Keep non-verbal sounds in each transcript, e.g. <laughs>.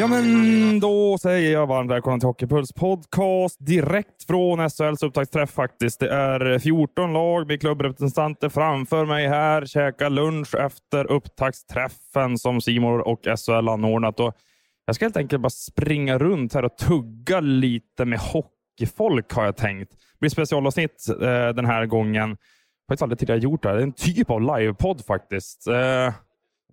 Ja, men då säger jag varmt välkomna till Hockeypuls podcast direkt från SHLs upptaktsträff faktiskt. Det är 14 lag med klubbrepresentanter framför mig här, käkar lunch efter upptaktsträffen som Simor och SHL anordnat. Och jag ska helt enkelt bara springa runt här och tugga lite med hockeyfolk har jag tänkt. Det blir specialavsnitt eh, den här gången. Jag har faktiskt aldrig tidigare gjort det här. Det är en typ av livepodd faktiskt. Eh,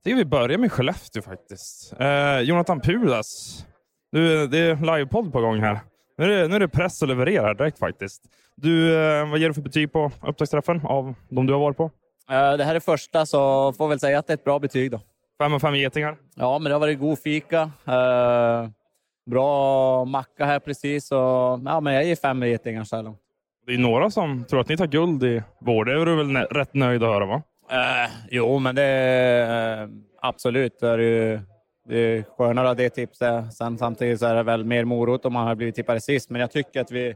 tycker vi börjar med Skellefteå faktiskt. Eh, Jonathan Pudas. Du, det är livepodd på gång här. Nu är, det, nu är det press att leverera direkt faktiskt. Du, eh, vad ger du för betyg på upptaktsträffen av de du har varit på? Eh, Det här är första, så får väl säga att det är ett bra betyg då. Fem av fem getingar. Ja, men det har varit god fika. eh, Bra macka här precis. Och, ja, men jag ger fem getingar så här långt. Det är några som tror att ni tar guld i vår. Det är du väl rätt nöjd att höra va? Eh, jo, men det eh, är absolut. Det är, ju, det är skönare att det tipset. Sen samtidigt så är det väl mer morot om man har blivit tippade sist. Men jag tycker att vi,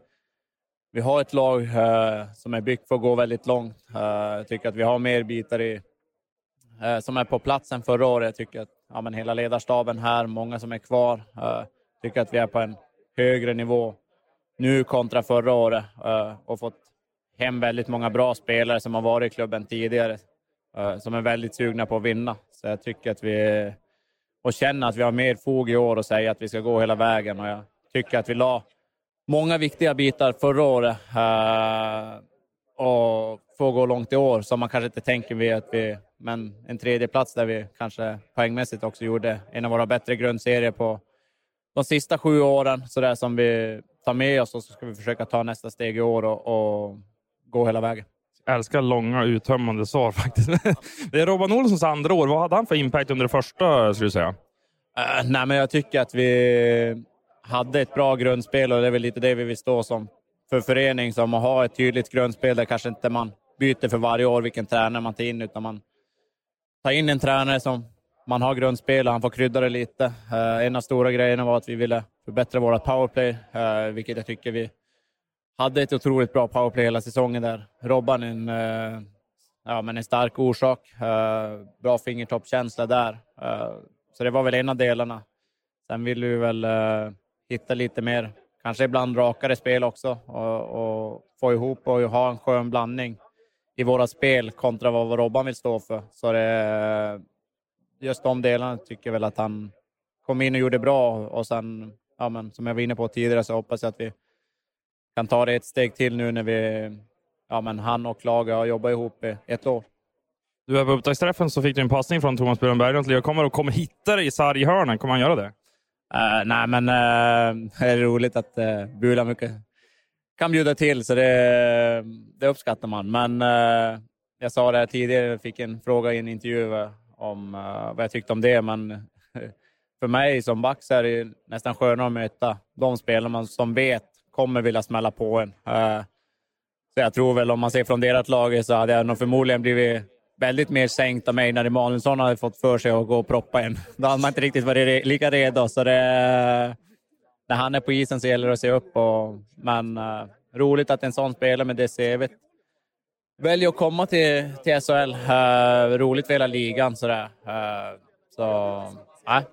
vi har ett lag eh, som är byggt för att gå väldigt långt. Eh, jag tycker att vi har mer bitar i, eh, som är på plats än förra året. Jag tycker att ja, men hela ledarstaben här, många som är kvar, eh, tycker att vi är på en högre nivå nu kontra förra året eh, och fått hem väldigt många bra spelare som har varit i klubben tidigare Eh, som är väldigt sugna på att vinna. Så jag tycker att vi och känner att vi har mer fog i år och säga att vi ska gå hela vägen. Och jag tycker att vi la många viktiga bitar förra året eh, och får gå långt i år som man kanske inte tänker vid att vi, men en tredje plats där vi kanske poängmässigt också gjorde en av våra bättre grundserier på de sista sju åren, så där som vi tar med oss och så ska vi försöka ta nästa steg i år och, och gå hela vägen. Jag älskar långa uttömmande svar <laughs> faktiskt. Det är Robban Olssons andra år. Vad hade han för impact under det första skulle du säga? Uh, nej, men jag tycker att vi hade ett bra grundspel och det är väl lite det vi vill stå som för förening som att ha ett tydligt grundspel där kanske inte man byter för varje år vilken tränare man tar in utan man tar in en tränare som man har grundspel och han får krydda det lite. Uh, en av stora grejerna var att vi ville förbättra vårt powerplay, uh, vilket jag tycker vi hade ett otroligt bra powerplay hela säsongen där. Robban en, eh, ja, men en stark orsak. Eh, bra fingertoppkänsla där. Eh, så det var väl en av delarna. Sen vill vi väl eh, hitta lite mer, kanske ibland rakare spel också och, och få ihop och ha en skön blandning i våra spel kontra vad Robban vill stå för. Så det, eh, just de delarna tycker jag väl att han kom in och gjorde bra och sen, ja, men, som jag var inne på tidigare, så hoppas jag att vi kan ta det ett steg till nu när vi, ja, men han och laget har jobbat ihop i ett år. Du är på upptaktsträffen så fick du en passning från Thomas Buren Berglund till kommer och kommer hitta dig i sarghörnen. Kommer han göra det? Uh, nej, men uh, <laughs> det är roligt att uh, Bula mycket kan bjuda till, så det, det uppskattar man. Men uh, jag sa det här tidigare, jag fick en fråga i en intervju om vad jag tyckte om det, men <laughs> för mig som back så är det nästan skönare att möta de spelarna som vet kommer vilja smälla på en. Eh, så jag tror väl om man ser från deras lag så hade jag nog förmodligen blivit väldigt mer sänkt av mig när Emanuelsson hade fått för sig att gå och proppa en. Då hade man inte riktigt varit re lika redo. Så det, när han är på isen så gäller det att se upp. Och, men uh, roligt att en sån spelare med det CVt väljer att komma till, till SHL. Uh, eh, roligt för hela ligan. Sådär. Uh, så, nej.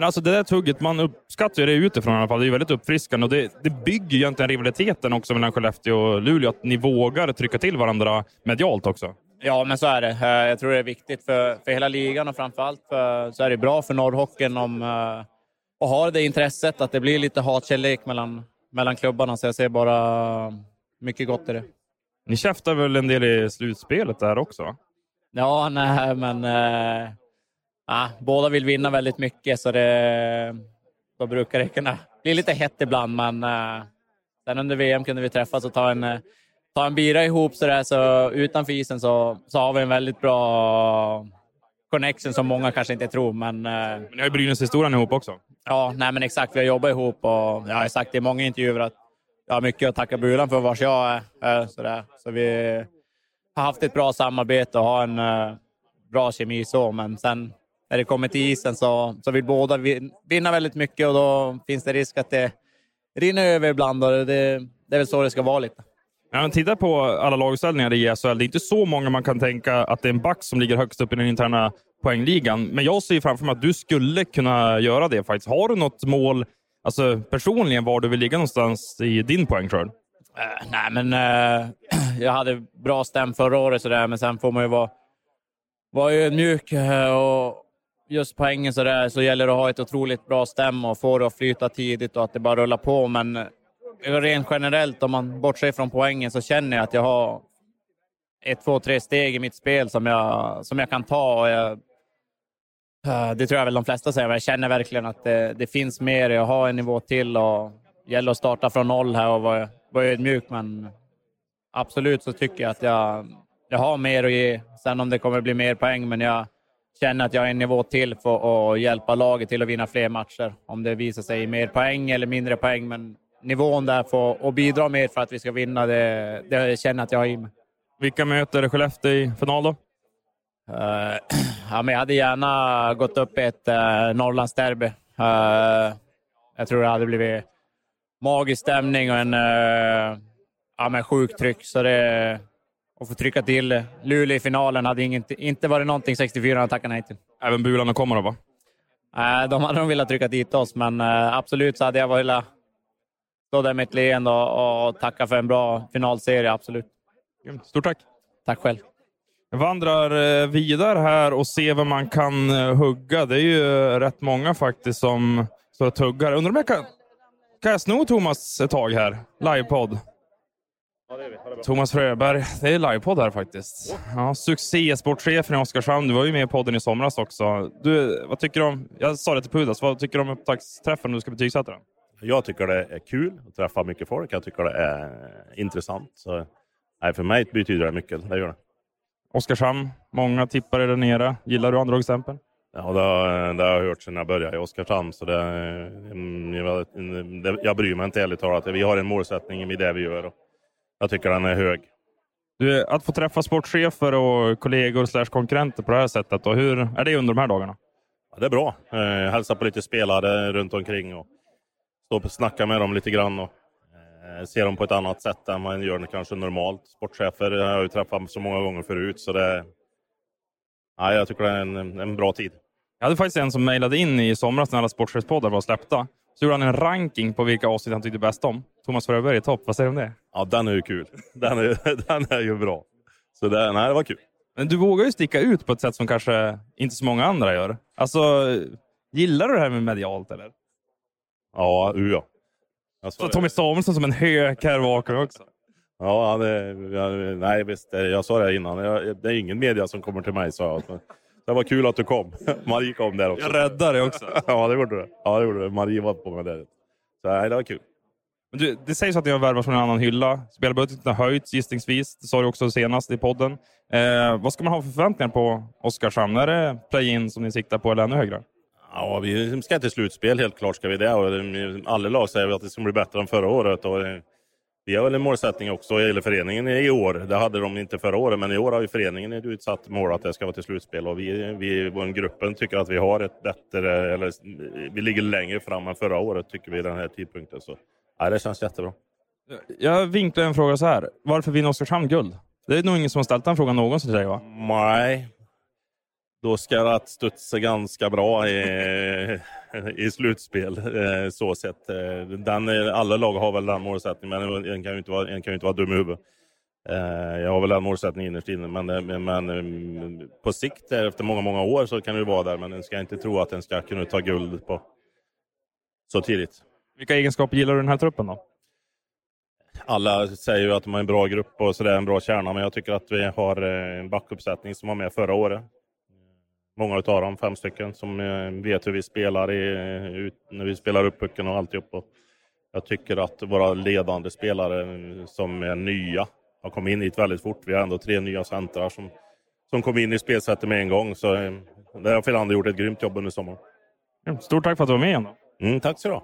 Men alltså det där tugget, man uppskattar det utifrån i alla fall. Det är väldigt uppfriskande och det, det bygger ju egentligen rivaliteten också mellan Skellefteå och Luleå. Att ni vågar trycka till varandra medialt också. Ja, men så är det. Eh, Jag tror det är viktigt för, för hela ligan och framförallt för, så är det bra för norrhockeyn om uh, och har det intresset att det blir lite hatkärlek mellan, mellan klubbarna. Så jag ser bara mycket gott i det. Ni käftar väl en del i slutspelet där också? Ja, nej, men uh, ja, båda vill vinna väldigt mycket, så det, då brukar det kunna bli lite hett ibland. Men uh, sen under VM kunde vi träffas och ta en, uh, ta en bira ihop. Så, där, så utanför isen så, så har vi en väldigt bra connection som många kanske inte tror. Men, uh, men ni har ju Brynäs-historien ihop också. Ja, nej, men exakt. Vi har jobbat ihop och jag har sagt i många intervjuer att jag har mycket att tacka Bulan för vars jag är. Sådär. Så vi har haft ett bra samarbete och har en bra kemi så, men sen när det kommer till isen så, så vill båda vinna väldigt mycket och då finns det risk att det rinner över ibland och det, det är väl så det ska vara lite. Ja, men titta på alla laguppställningar i SHL. Det är inte så många man kan tänka att det är en back som ligger högst upp i den interna poängligan. Men jag ser framför mig att du skulle kunna göra det faktiskt. Har du något mål alltså, personligen var du vill ligga någonstans i din poängskörd? Uh, nej, men uh, <clears throat> jag hade bra stäm förra året, så där, men sen får man ju vara, vara ödmjuk. Uh, och just poängen så, där, så gäller det att ha ett otroligt bra stäm och få det att flyta tidigt och att det bara rullar på. Men eh, rent generellt, om man bortser från poängen, så känner jag att jag har ett, två, tre steg i mitt spel som jag, som jag kan ta. Och jag, eh, det tror jag väl de flesta säger, men jag känner verkligen att det, det finns mer. Jag har en nivå till och det gäller att starta från noll här och vara, vara ödmjuk. Men absolut så tycker jag att jag, jag har mer att ge. Sen om det kommer bli mer poäng, men jag känner att jag har en nivå till för att hjälpa laget till att vinna fler matcher. Om det visar sig mer poäng eller mindre poäng, men nivån där för att bidra mer för att vi ska vinna, det, det känner att jag har i mig. Vilka möter Skellefteå i final då? Uh, <clears throat> ja, men jag hade gärna gått upp i ett uh, Norrlandsderby. Uh, jag tror det hade blivit magisk stämning och en uh, ja, men sjukt tryck. Så det, att få trycka till Luleå i finalen hade inget, inte varit någonting 64 att tacka nej till. Även Bulan och kommer då, va? Uh, de hade nog velat trycka dit oss, men uh, absolut så hade jag velat stå där med ett leende och, och tacka för en bra finalserie. Absolut. Stort tack! Tack själv! Jag vandrar vidare här och ser vad man kan hugga. Det är ju rätt många faktiskt som står och tuggar. Undrar om jag kan, kan jag sno Thomas ett tag här? Livepodd. Thomas Fröberg, det är livepodd här faktiskt. Ja, Succésportchefen i Oskarshamn. Du var ju med i podden i somras också. Du, vad tycker du om, jag sa det till Pudas, vad tycker du om upptaktsträffen du ska betygsätta den? Jag tycker det är kul att träffa mycket folk. Jag tycker det är intressant. Så, nej, för mig betyder det mycket, det gör det. Oskarshamn, många tippare där nere. Gillar du andra exempel? Ja, det har, det har jag hört sedan jag började i Oskarshamn. Så det, jag, jag bryr mig inte ärligt talat. Vi har en målsättning i det vi gör. Jag tycker den är hög. Du, att få träffa sportchefer och kollegor slash konkurrenter på det här sättet, och hur är det under de här dagarna? Ja, det är bra. Eh, hälsa på lite spelare runt omkring och stå och snacka med dem lite grann. Och, eh, se dem på ett annat sätt än man gör kanske normalt. Sportchefer har jag ju träffat så många gånger förut, så det, ja, jag tycker det är en, en bra tid. Jag hade faktiskt en som mejlade in i somras när alla sportchefspoddar var släppta. Så gjorde han en ranking på vilka avsnitt han tyckte bäst om. Thomas Fröberg är topp. Vad säger du om det? Ja, den är ju kul. Den är, <laughs> den är ju bra. Så det, nej, det var kul. Men du vågar ju sticka ut på ett sätt som kanske inte så många andra gör. Alltså, gillar du det här med medialt eller? Ja, u ja. Så Tommy Samuelsson som en hök här bakom också. Ja, det, jag, nej visst. Jag sa det innan. Jag, det är ingen media som kommer till mig, sa jag. Det var kul att du kom. <laughs> Marie kom där också. Jag räddade dig också. <laughs> ja, det gjorde du. Ja, det gjorde du. Marie var på mig där. Så nej, det var kul. Men du, det sägs att ni har värvat från en annan hylla. Spelarbudgeten har höjts gissningsvis. Det sa du också senast i podden. Eh, vad ska man ha för förväntningar på Oskarshamn? Är det play-in som ni siktar på eller ännu högre? Ja, vi ska till slutspel, helt klart ska vi det. Och alla lag säger att det ska bli bättre än förra året. Och vi har väl en målsättning också gäller föreningen i år. Det hade de inte förra året, men i år har ju föreningen ett utsatt mål att det ska vara till slutspel. Och vi, vi gruppen tycker att vi har ett bättre, eller vi ligger längre fram än förra året tycker vi den här tidpunkten. Så ja, det känns jättebra. Jag vinklar en fråga så här. Varför vinner Oskarshamn guld? Det är nog ingen som har ställt den frågan någonsin till dig va? Nej, då ska det studsa ganska bra <laughs> i, slutspel. Eh, så sett. Eh, den, alla lag har väl den målsättningen, men en kan ju inte vara, en kan ju inte vara dum i huvudet. Eh, jag har väl den målsättningen innerst inne, men, men på sikt, efter många, många år, så kan det vara där. Men en ska inte tro att den ska kunna ta guld på så tidigt. Vilka egenskaper gillar du den här truppen då? Alla säger ju att de har en bra grupp och så en bra kärna, men jag tycker att vi har en backuppsättning som var med förra året många av dem, fem stycken, som eh, vet hur vi spelar i, ut, när vi spelar upp pucken och alltihop. Och jag tycker att våra ledande spelare som är nya har kommit in hit väldigt fort. Vi har ändå tre nya centrar som, som kom in i spelsättet med en gång. Så eh, där har Filander gjort ett grymt jobb under sommaren. Stort tack för att du var med igen. Mm, tack så du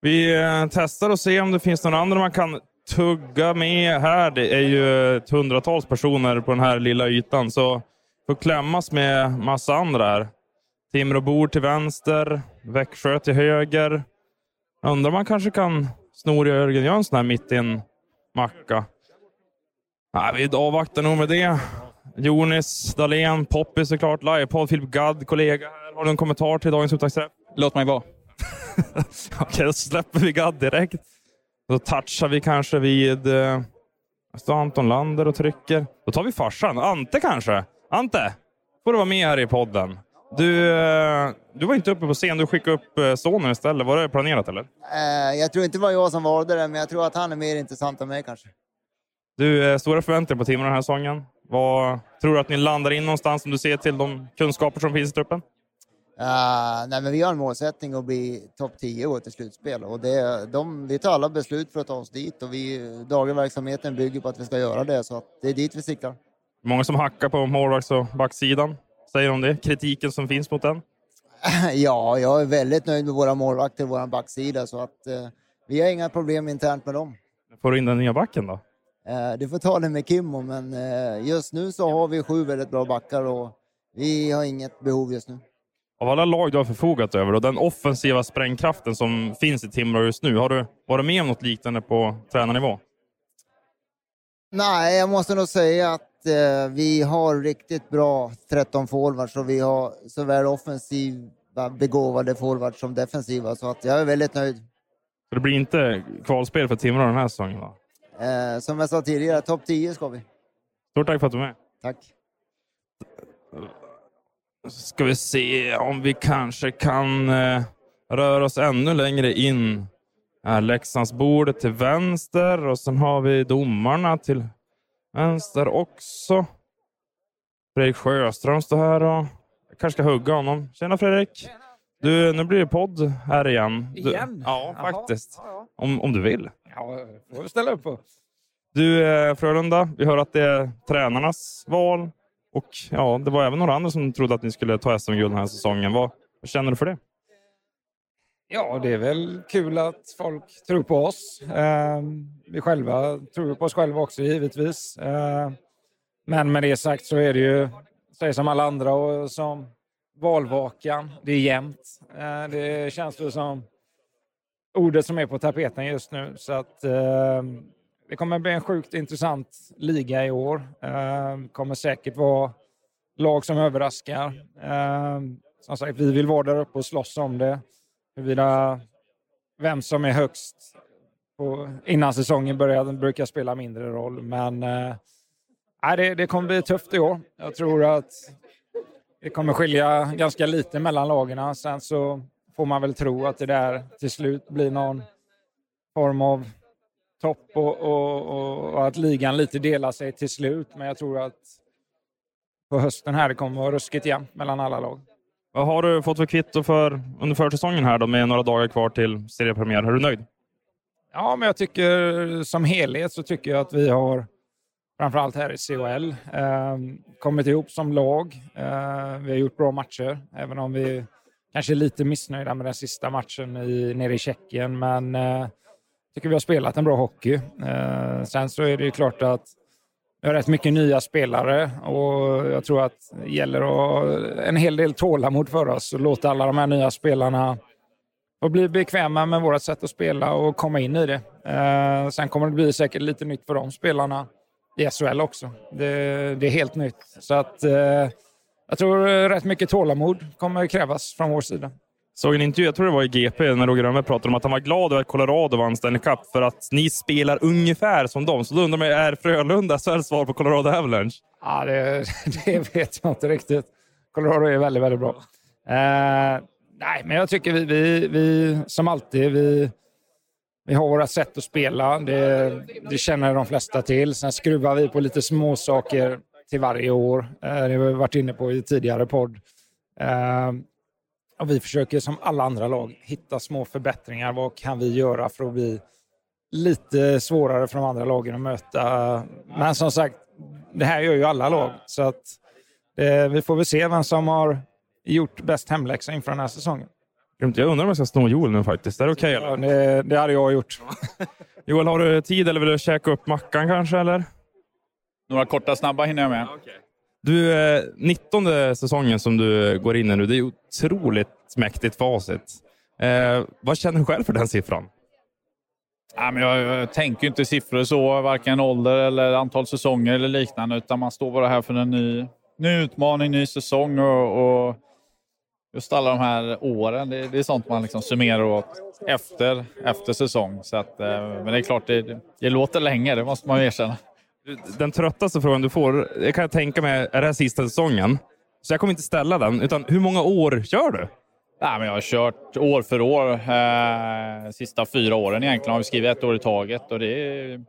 Vi eh, testar och ser om det finns några andra man kan tugga med här. Det är ju ett hundratals personer på den här lilla ytan, så får klämmas med massa andra här. Timråbor till vänster, Växjö till höger. Undrar om man kanske kan Snorre Jörgen sån här mitt i en macka. Nej, vi avvaktar nog med det. Jonis Dahlén, Poppy såklart, livepodd, Filip Gadd, kollega här. Har du en kommentar till dagens upptaktsträff? Låt mig vara. <laughs> Okej, då släpper vi Gadd direkt. Då touchar vi kanske vid... Eh, står Anton Lander och trycker. Då tar vi farsan. Ante kanske? Ante! Får du vara med här i podden. Du, eh, du var inte uppe på scen. Du skickade upp eh, sonen istället. Var det planerat eller? Eh, jag tror inte det var jag som valde det, men jag tror att han är mer intressant än mig kanske. Du, stora förväntningar på Timrå den här säsongen. Vad tror du att ni landar in någonstans om du ser till de kunskaper som finns i truppen? Uh, nej, men vi har en målsättning att bli topp 10 och till slutspel. Och det, de, vi tar alla beslut för att ta oss dit och vi, dagliga verksamheten bygger på att vi ska göra det. Så att det är dit vi siktar. Många som hackar på målvakts och backsidan. Säger om det? Kritiken som finns mot den? <laughs> ja, jag är väldigt nöjd med våra målvakter och vår backsida. Så att, uh, vi har inga problem internt med dem. Får du in den nya backen då? Uh, du får ta det med Kimmo, men just nu så har vi sju väldigt bra backar och vi har inget behov just nu. Av alla lag du har förfogat över och den offensiva sprängkraften som finns i Timrå just nu, har du varit med om något liknande på tränarnivå? Nej, jag måste nog säga att eh, vi har riktigt bra 13 forwards och vi har såväl offensiva begåvade forwards som defensiva, så att jag är väldigt nöjd. Så det blir inte kvalspel för Timrå den här säsongen? Va? Eh, som jag sa tidigare, topp 10 ska vi. Stort tack för att du är med. Tack. ska vi se om vi kanske kan eh, röra oss ännu längre in. Här, Leksandsbordet till vänster och sen har vi domarna till vänster också. Fredrik Sjöström står här och jag kanske ska hugga honom. Tjena Fredrik! Du, nu blir det podd här igen. Du, igen? Ja, Jaha. faktiskt. Om, om du vill. Ja, får vi ställa upp på. Du, eh, Frölunda, vi hör att det är tränarnas val. Och ja, det var även några andra som trodde att ni skulle ta SM-guld den här säsongen. Vad, vad känner du för det? Ja, det är väl kul att folk tror på oss. Eh, vi själva tror på oss själva också givetvis. Eh, men med det sagt så är det ju, säg som alla andra och som valvakan, det är jämnt. Eh, det känns ju som ordet som är på tapeten just nu. Så att ehm, det kommer bli en sjukt intressant liga i år. Det kommer säkert vara lag som överraskar. Ehm, som sagt, vi vill vara där uppe och slåss om det. Huruvida vem som är högst på, innan säsongen börjar brukar spela mindre roll. Men äh, det, det kommer bli tufft i år. Jag tror att det kommer skilja ganska lite mellan lagen. Sen så får man väl tro att det där till slut blir någon form av topp och, och, och, att ligan lite delar sig till slut. Men jag tror att på hösten här det kommer vara ruskigt jämnt mellan alla lag. Vad har du fått för kvitto för under försäsongen här då med några dagar kvar till seriepremiär? Är du nöjd? Ja, men jag tycker som helhet så tycker jag att vi har framförallt här i CHL eh, kommit ihop som lag. Eh, vi har gjort bra matcher, även om vi kanske är lite missnöjda med den sista matchen i, nere i Tjeckien. Men eh, tycker vi har spelat en bra hockey. Eh, sen så är det ju klart att vi har rätt mycket nya spelare och jag tror att det gäller att ha en hel del tålamod för oss och låta alla de här nya spelarna och bli bekväma med vårt sätt att spela och komma in i det. Eh, sen kommer det bli säkert lite nytt för de spelarna i SHL också. Det, det är helt nytt. Så att eh, jag tror rätt mycket tålamod kommer krävas från vår sida såg en intervju, jag tror det var i GP, när Roger Rönnberg pratade om att han var glad över att Colorado vann Stanley Cup för att ni spelar ungefär som dem. Så då undrar man, är Frölunda SHLs svar på Colorado Avalanche? Ja, det, <laughs> det, vet jag inte riktigt. Colorado är väldigt, väldigt bra. Eh, nej, men jag tycker vi, vi, vi som alltid, vi, vi har våra sätt att spela. Det, det känner de flesta till. Sen skruvar vi på lite små saker till varje år. Eh, det har vi varit inne på i tidigare podd. Eh, och vi försöker som alla andra lag hitta små förbättringar. Vad kan vi göra för att bli lite svårare för de andra lagen att möta? Men som sagt, det här gör ju alla lag. Så att eh, vi får väl se vem som har gjort bäst hemläxa inför den här säsongen. Jag undrar om jag ska sno Joel nu faktiskt. Är det okej? Ja, det, det hade jag gjort. <laughs> Joel, har du tid eller vill du käka upp mackan kanske? Eller? Några korta snabba hinner jag med. Du, eh, 19 säsongen som du går in i nu, det är otroligt mäktigt facit. Eh, vad känner du själv för den siffran? Ja, men jag, jag tänker inte siffror så, varken ålder eller antal säsonger eller liknande, utan man står bara här för en ny, ny utmaning, ny säsong och, och just alla de här åren, det, det är sånt man liksom summerar åt efter, efter säsong. Så att, eh, men det är klart, det, det låter länge, det måste man ju erkänna. Den tröttaste frågan du får, det kan jag tänka mig, är det här sista säsongen? Så jag kommer inte ställa den, utan hur många år kör du? Nej, men jag har kört år för år. Eh, sista fyra åren egentligen har vi skrivit ett år i taget. Och det är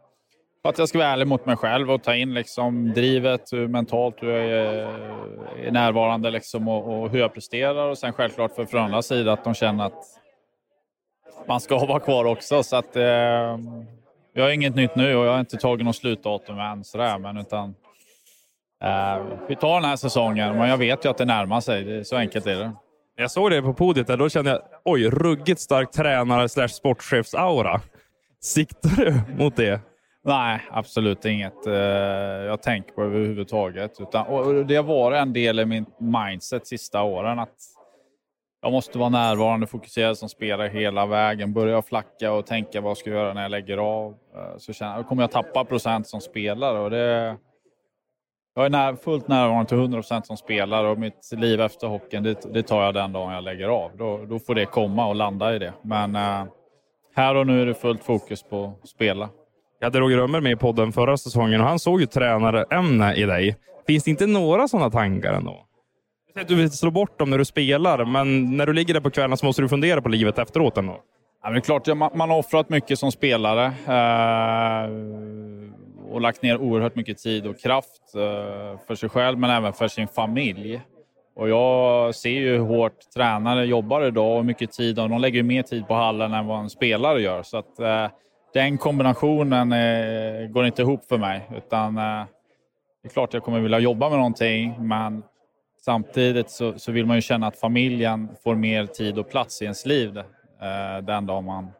för att jag ska vara ärlig mot mig själv och ta in liksom drivet hur mentalt hur jag eh, är, närvarande liksom och, och, hur jag presterar. Och sen självklart för, Frölundas andra sidan att de känner att man ska <laughs> vara kvar också. Så att, eh, jag har inget nytt nu och jag har inte tagit något slutdatum än. Sådär, men utan, eh, vi tar den här säsongen, men jag vet ju att det närmar sig. Det, så enkelt är det. Jag såg det på podiet där, då kände jag oj, ruggigt stark tränare slash sportchefs-aura. Siktar du mot det? Nej, absolut inget eh, jag tänker på överhuvudtaget. Utan, och det har varit en del i min mindset sista åren att jag måste vara närvarande, fokuserad som spelare hela vägen. Börjar jag flacka och tänka vad jag ska göra när jag lägger av eh, så känner, jag, kommer jag tappa procent som spelare. Och det, jag är när, fullt närvarande till 100 procent som spelare och mitt liv efter hockeyn det, det, tar jag den dagen jag lägger av. Då, då får det komma och landa i det. Men äh, här och nu är det fullt fokus på att spela. Jag hade Roger Römer med i podden förra säsongen och han såg ju tränarämne i dig. Finns det inte några sådana tankar ändå? Du vill slå bort dem när du spelar, men när du ligger där på kvällen så måste du fundera på livet efteråt ändå. Ja, men det är klart, man, har offrat mycket som spelare eh, och lagt ner oerhört mycket tid och kraft eh, för sig själv, men även för sin familj. Och jag ser ju hur hårt tränare jobbar idag och mycket tid, och de lägger mer tid på hallen än vad en spelare gör. Så att, eh, den kombinationen eh, går inte ihop för mig. Utan, eh, det är klart jag kommer vilja jobba med någonting, men samtidigt så, så, vill man ju känna att familjen får mer tid och plats i ens liv eh, den dag man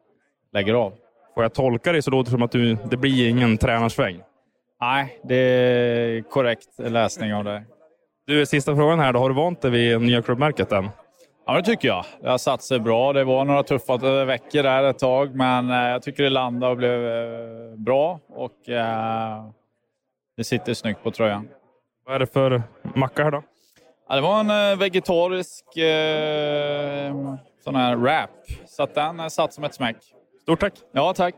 lägger av. Får jag tolka det så låter det som att du, det blir ingen tränarsväng? Nej, det är korrekt läsning av det. Du, sista frågan här. Då. Har du vant dig vid nya klubbmärket än? Ja, det tycker jag. Det har satt sig bra. Det var några tuffa veckor där ett tag, men eh, jag tycker det landade och blev eh, bra och eh, det sitter snyggt på tröjan. Vad är det för macka här då? Ja, det var en vegetarisk eh, sån här wrap, så att den satt som ett smäck. Stort tack! Ja, tack!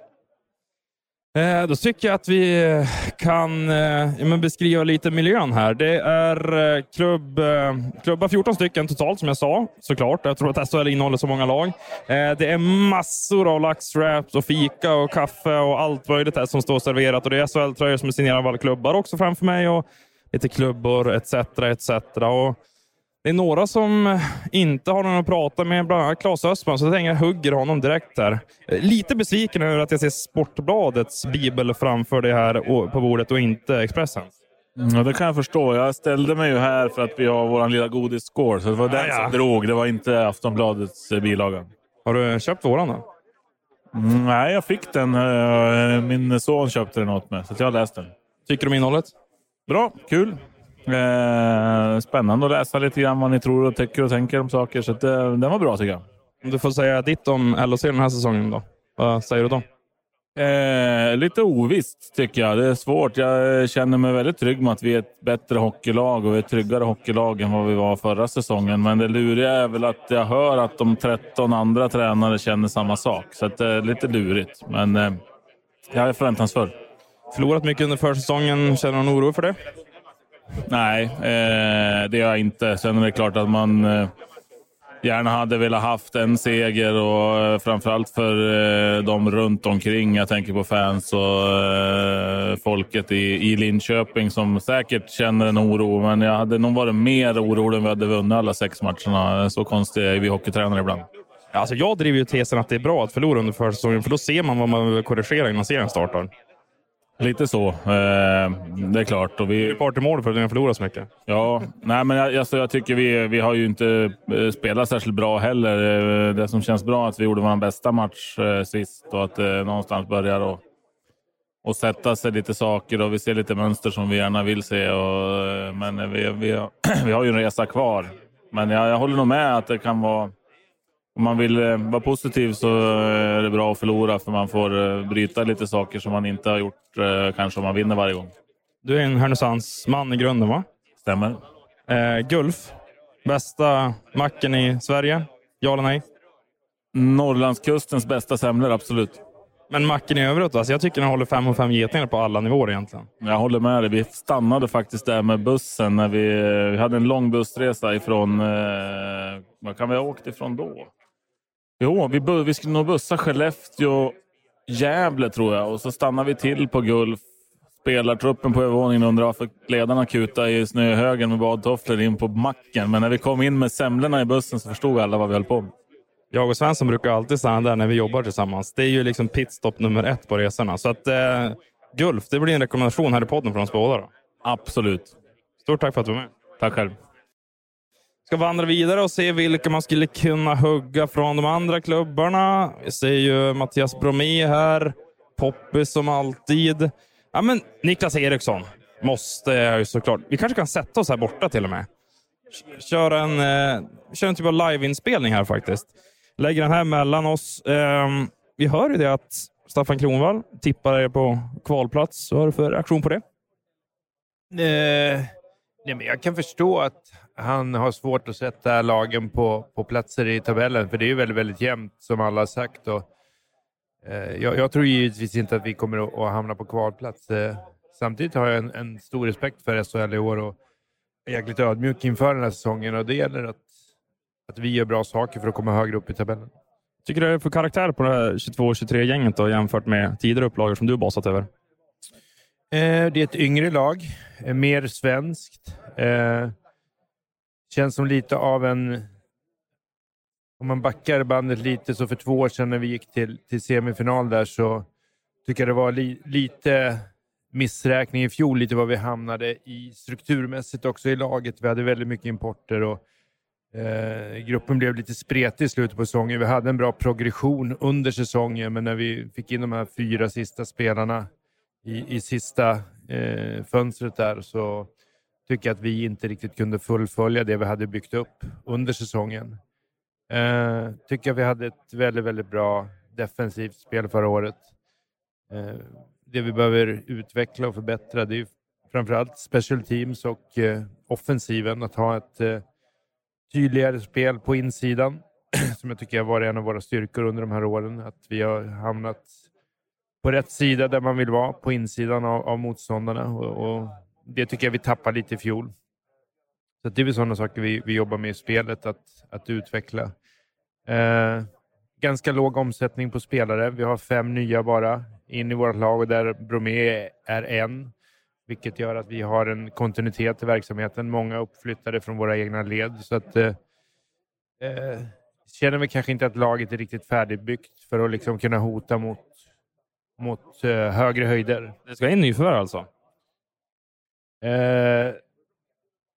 Eh, då tycker jag att vi eh, kan eh, beskriva lite miljön här. Det är eh, klubb, eh, klubbar 14 stycken totalt som jag sa, såklart. Jag tror att SHL innehåller så många lag. Eh, det är massor av laxwraps och fika och kaffe och allt möjligt här som står serverat. Och det är SHL-tröjor som är signerade av alla klubbar också framför mig och lite klubbor etc. etc. Och det är några som inte har någon att prata med, bland annat Claes Östman, så jag tänker jag hugger honom direkt här. Lite besviken över att jag ser Sportbladets bibel framför det här på bordet och inte Expressen. Mm, ja, det kan jag förstå. Jag ställde mig ju här för att vi har vår lilla godisskål, så det var den ja, som drog. Det var inte Aftonbladets eh, bilaga. Har du köpt våran då? Mm, nej, jag fick den. Eh, min son köpte den åt mig, så jag har läst den. Tycker du om innehållet? Bra, kul. Eh, spännande att läsa lite grann vad ni tror och tycker och tänker om saker. Så det, den var bra tycker jag. Om du får säga ditt om LHC den här säsongen då? Vad säger du då? Eh, lite ovisst tycker jag. Det är svårt. Jag känner mig väldigt trygg med att vi är ett bättre hockeylag och vi är ett tryggare hockeylag än vad vi var förra säsongen. Men det luriga är väl att jag hör att de 13 andra tränare känner samma sak. Så det är lite lurigt. Men eh, jag är förväntansfull. Förlorat mycket under försäsongen. Känner du någon oro för det? Nej, eh, det gör jag inte. Sen är det klart att man... Eh, gärna hade velat haft en seger och eh, framförallt för eh, de runt omkring. Jag tänker på fans och eh, folket i, i Linköping som säkert känner en oro. Men jag hade nog varit mer orolig om vi hade vunnit alla sex matcherna. Så konstiga är vi hockeytränare ibland. Alltså jag driver ju tesen att det är bra att förlora under försäsongen, för då ser man vad man behöver korrigera innan serien startar. Lite så. Eh, det är klart. Och vi... Det är part i mål för att vi har förlorat så mycket. Ja, nej, men jag, alltså, jag tycker vi, vi har ju inte eh, spelat särskilt bra heller. Eh, det som känns bra är att vi gjorde vår bästa match eh, sist och att det eh, någonstans börjar och, och sätta sig lite saker och vi ser lite mönster som vi gärna vill se. Och, men vi, vi, <clears throat> vi har ju en resa kvar. Men jag, jag håller nog med att det kan vara om man vill eh, vara positiv så är det bra att förlora för man får eh, bryta lite saker som man inte har gjort eh, kanske om man vinner varje gång. Du är en Härnösandsman i grunden va? Stämmer. Eh, Gulf, bästa macken i Sverige? Ja eller nej? Norrlandskustens bästa semlor, absolut. Men macken i övrigt? Alltså jag tycker den håller fem och fem getingar på alla nivåer egentligen. Jag håller med dig. Vi stannade faktiskt där med bussen när vi, vi hade en lång bussresa ifrån... Eh, vad kan vi ha åkt ifrån då? Jo, vi, vi skulle nog bussa Skellefteå, Gävle tror jag och så stannade vi till på Gulf. Spelartruppen på övervåningen undrade varför ledarna kutade i snöhögen med badtofflor in på macken. Men när vi kom in med semlorna i bussen så förstod alla vad vi höll på med. Jag och Svensson brukar alltid stanna där när vi jobbar tillsammans. Det är ju liksom pitstop nummer ett på resorna. Så att eh, Gulf, det blir en rekommendation här i podden från oss båda. Då. Absolut. Stort tack för att du var med. Tack själv ska vandra vidare och se vilka man skulle kunna hugga från de andra klubbarna. Vi ser ju Mattias Bromé här. Poppis som alltid. Ja, men Niklas Eriksson måste jag ju såklart. Vi kanske kan sätta oss här borta till och med. Köra en, eh, kör en typ av liveinspelning här faktiskt. Lägger den här mellan oss. Eh, vi hör ju det att Staffan Kronvall tippar er på kvalplats. Vad har du för reaktion på det? Eh, nej, men jag kan förstå att han har svårt att sätta lagen på, på platser i tabellen, för det är ju väldigt, väldigt jämnt som alla har sagt. Och, eh, jag, jag, tror givetvis inte att vi kommer att, att hamna på kvalplats. Eh, samtidigt har jag en, en, stor respekt för SHL i år och är jäkligt ödmjuk inför den här säsongen och det gäller att, att vi gör bra saker för att komma högre upp i tabellen. Tycker du det är för karaktär på det här 22-23-gänget jämfört med tidigare upplagor som du basat över? Eh, det är ett yngre lag, eh, mer svenskt. Eh, känns som lite av en... Om man backar bandet lite så för två år sedan när vi gick till, till semifinal där så tycker jag det var li, lite missräkning i fjol, lite var vi hamnade i strukturmässigt också i laget. Vi hade väldigt mycket importer och eh, gruppen blev lite spretig i slutet på säsongen. Vi hade en bra progression under säsongen, men när vi fick in de här fyra sista spelarna i, i sista eh, fönstret där så tycker jag att vi inte riktigt kunde fullfölja det vi hade byggt upp under säsongen. Eh, tycker att vi hade ett väldigt, väldigt bra defensivt spel förra året. Eh, det vi behöver utveckla och förbättra det är framförallt special teams och eh, offensiven. Att ha ett eh, tydligare spel på insidan <clears throat> som jag tycker har varit en av våra styrkor under de här åren. Att vi har hamnat på rätt sida där man vill vara, på insidan av, av motståndarna. Och, och det tycker jag vi tappar lite i fjol. Så det är väl sådana saker vi, vi jobbar med i spelet, att, att utveckla. Eh, ganska låg omsättning på spelare. Vi har fem nya bara in i vårt lag och där Bromé är en, vilket gör att vi har en kontinuitet i verksamheten. Många uppflyttade från våra egna led. Så att, eh, eh, känner vi kanske inte att laget är riktigt färdigbyggt för att liksom kunna hota mot, mot eh, högre höjder. Det ska in nyförvärv alltså? Eh,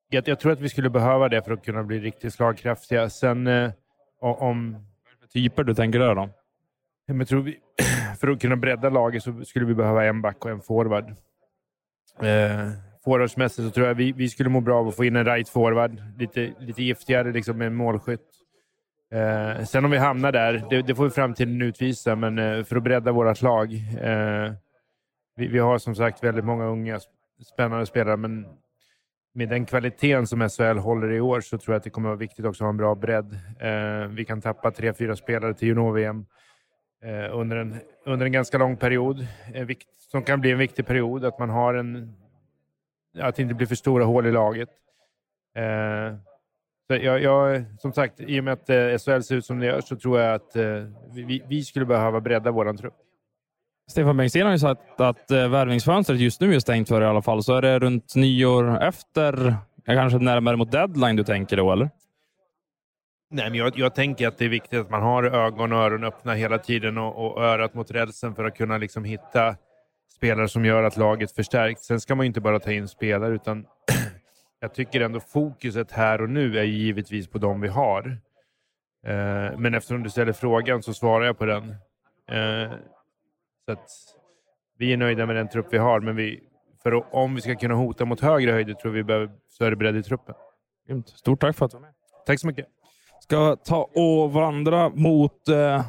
jag, jag, tror att vi skulle behöva det för att kunna bli riktigt slagkraftiga. Sen eh, om... typer du tänker där då? Jag tror vi, <clears throat> för att kunna bredda laget så skulle vi behöva en back och en forward. Eh, Forwardsmässigt så tror jag vi, vi skulle må bra av att få in en right forward. Lite, lite giftigare liksom med målskytt. Eh, sen om vi hamnar där, det, det får vi framtiden utvisa, men eh, för att bredda vårt lag. Eh, vi, vi, har som sagt väldigt många unga spännande spelare, men med den kvaliteten som SHL håller i år så tror jag att det kommer vara viktigt också att ha en bra bredd. Eh, vi kan tappa tre, fyra spelare till junior-VM eh, under, en, under en ganska lång period, eh, som kan bli en viktig period. Att man har en... Att det inte blir för stora hål i laget. Eh, så jag, jag, som sagt, i och med att eh, SHL ser ut som det gör så tror jag att eh, vi, vi skulle behöva bredda vår trupp. Stefan Bengtzén har ju sagt att eh, värvningsfönstret just nu är stängt för i alla fall. Så är det runt nyår efter, kanske närmare mot deadline du tänker då, eller? Nej, men jag, jag tänker att det är viktigt att man har ögon och öron öppna hela tiden och, och örat mot rälsen för att kunna liksom hitta spelare som gör att laget förstärks. Sen ska man ju inte bara ta in spelare, utan jag tycker ändå fokuset här och nu är givetvis på de vi har. Eh, men eftersom du ställer frågan så svarar jag på den. Eh, så att vi är nöjda med den trupp vi har, men vi, för om vi ska kunna hota mot högre höjder tror vi behöver större bredd i truppen. Stort tack för att du var med. Tack så mycket. Ska ta och vandra mot... Eh,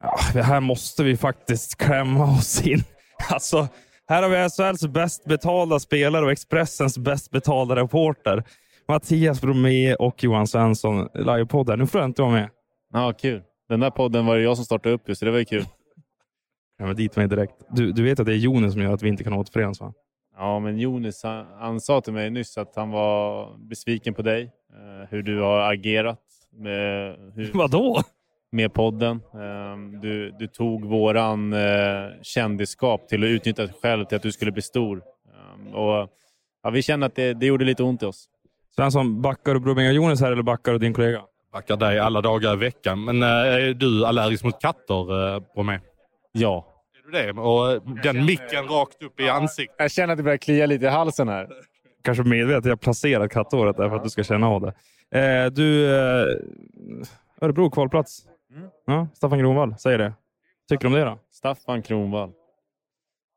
ja, det här måste vi faktiskt klämma oss in. <laughs> Alltså, här har vi SHLs bäst betalda spelare och Expressens bäst betalda reporter. Mattias Bromé och Johan Svensson, livepodden. Nu får jag inte vara med. Ja, kul. Den där podden var det jag som startade upp, så det var ju kul. <laughs> Ja, men dit mig direkt. Du, du vet att det är Jonas som gör att vi inte kan återförenas, va? Ja, men Jonas han, han sa till mig nyss att han var besviken på dig. Eh, hur du har agerat. Med, hur, Vadå? Med podden. Eh, du, du tog våran eh, kändisskap till att utnyttja dig själv till att du skulle bli stor. Eh, och, ja, vi känner att det, det gjorde lite ont i oss. Svensson, backar du och Jonas här eller backar du din kollega? Backar dig alla dagar i veckan. Men eh, är du allergisk mot katter, eh, Bromé? Ja. Är du det? Och den micken rakt upp i ansiktet. Jag känner att det börjar klia lite i halsen här. Kanske medvetet jag placerat katthåret där för att du ska känna av det. Eh, du, eh, Örebro kvalplats. Mm. Ja, Staffan Gronvall säger det. Tycker du om det då? Staffan Kronvall.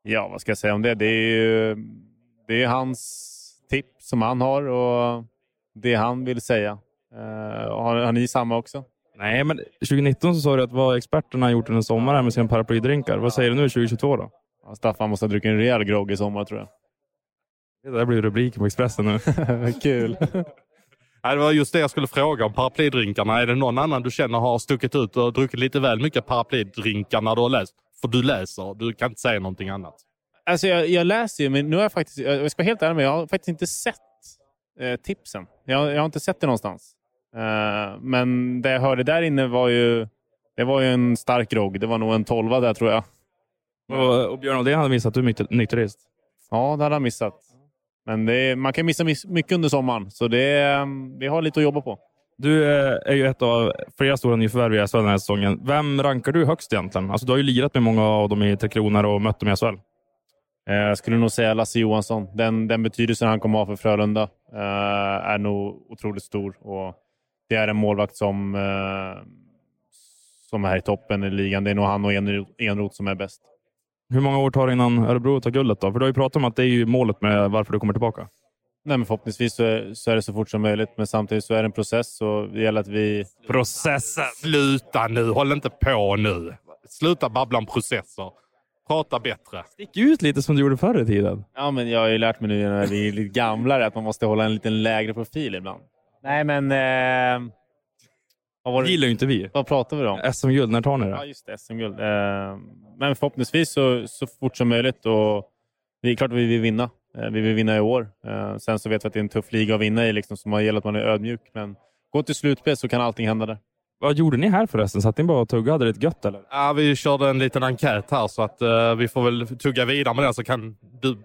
Ja, vad ska jag säga om det? Det är ju det är hans tips som han har och det han vill säga. Uh, har, har ni samma också? Nej, men 2019 så sa du att vad experterna gjort under sommaren med sina paraplydrinkar. Vad säger du nu 2022 då? Ja, Staffan måste ha druckit en rejäl grogg i sommar tror jag. Det där blir rubriken på Expressen nu. <laughs> Kul. Nej, det var just det jag skulle fråga om paraplydrinkarna. Är det någon annan du känner har stuckit ut och druckit lite väl mycket paraplydrinkar när du har läst? För du läser, du kan inte säga någonting annat. Alltså jag, jag läser ju, men nu har jag faktiskt, jag ska vara helt ärlig med jag har faktiskt inte sett eh, tipsen. Jag, jag har inte sett det någonstans. Eh, men det jag hörde där inne var ju, det var ju en stark grogg. Det var nog en tolva där tror jag. och, och Björn Oldén hade missat, du är nykterist. Ja, det hade han missat. Men är, man kan missa miss, mycket under sommaren, så det är, vi har lite att jobba på. Du eh, är ju ett av flera stora nyförvärv i SHL den här säsongen. Vem rankar du högst egentligen? Alltså, du har ju lirat med många av dem i Tre Kronor och mött dem i SHL. Eh, Jag skulle nog säga Lasse Johansson. Den, den betydelsen han kommer ha för Frölunda eh, är nog otroligt stor. Och det är en målvakt som, eh, som är i toppen i ligan. Det är nog han och Enroth som är bäst. Hur många år tar det innan Örebro tar guldet då? För du har ju pratat om att det är ju målet med varför du kommer tillbaka. Nej, men förhoppningsvis så är, så är det så fort som möjligt, men samtidigt så är det en process och det gäller att vi... Processen! Sluta nu, håll inte på nu. Sluta babbla om processer. Prata bättre. Stick ut lite som du gjorde förr i tiden. Ja, men jag har ju lärt mig nu när vi är lite gamlare att man måste hålla en lite lägre profil ibland. Nej, men... Eh, vad, var Det gillar ju inte vi. vad pratar vi om? SM-guld, när tar ni Ja, det? just det. SM-guld. Eh, men förhoppningsvis så, så fort som möjligt. Och det är klart att vi vill vinna. Eh, vi vill vinna i år. Eh, sen så vet vi att det är en tuff liga att vinna i, liksom, så man gäller att man är ödmjuk. Men gå till slutspel så kan allting hända där. Vad gjorde ni här förresten? Satt ni bara och tuggade? Hade det ett gött eller? Ja, vi körde en liten enkät här så att eh, vi får väl tugga vidare med den så kan du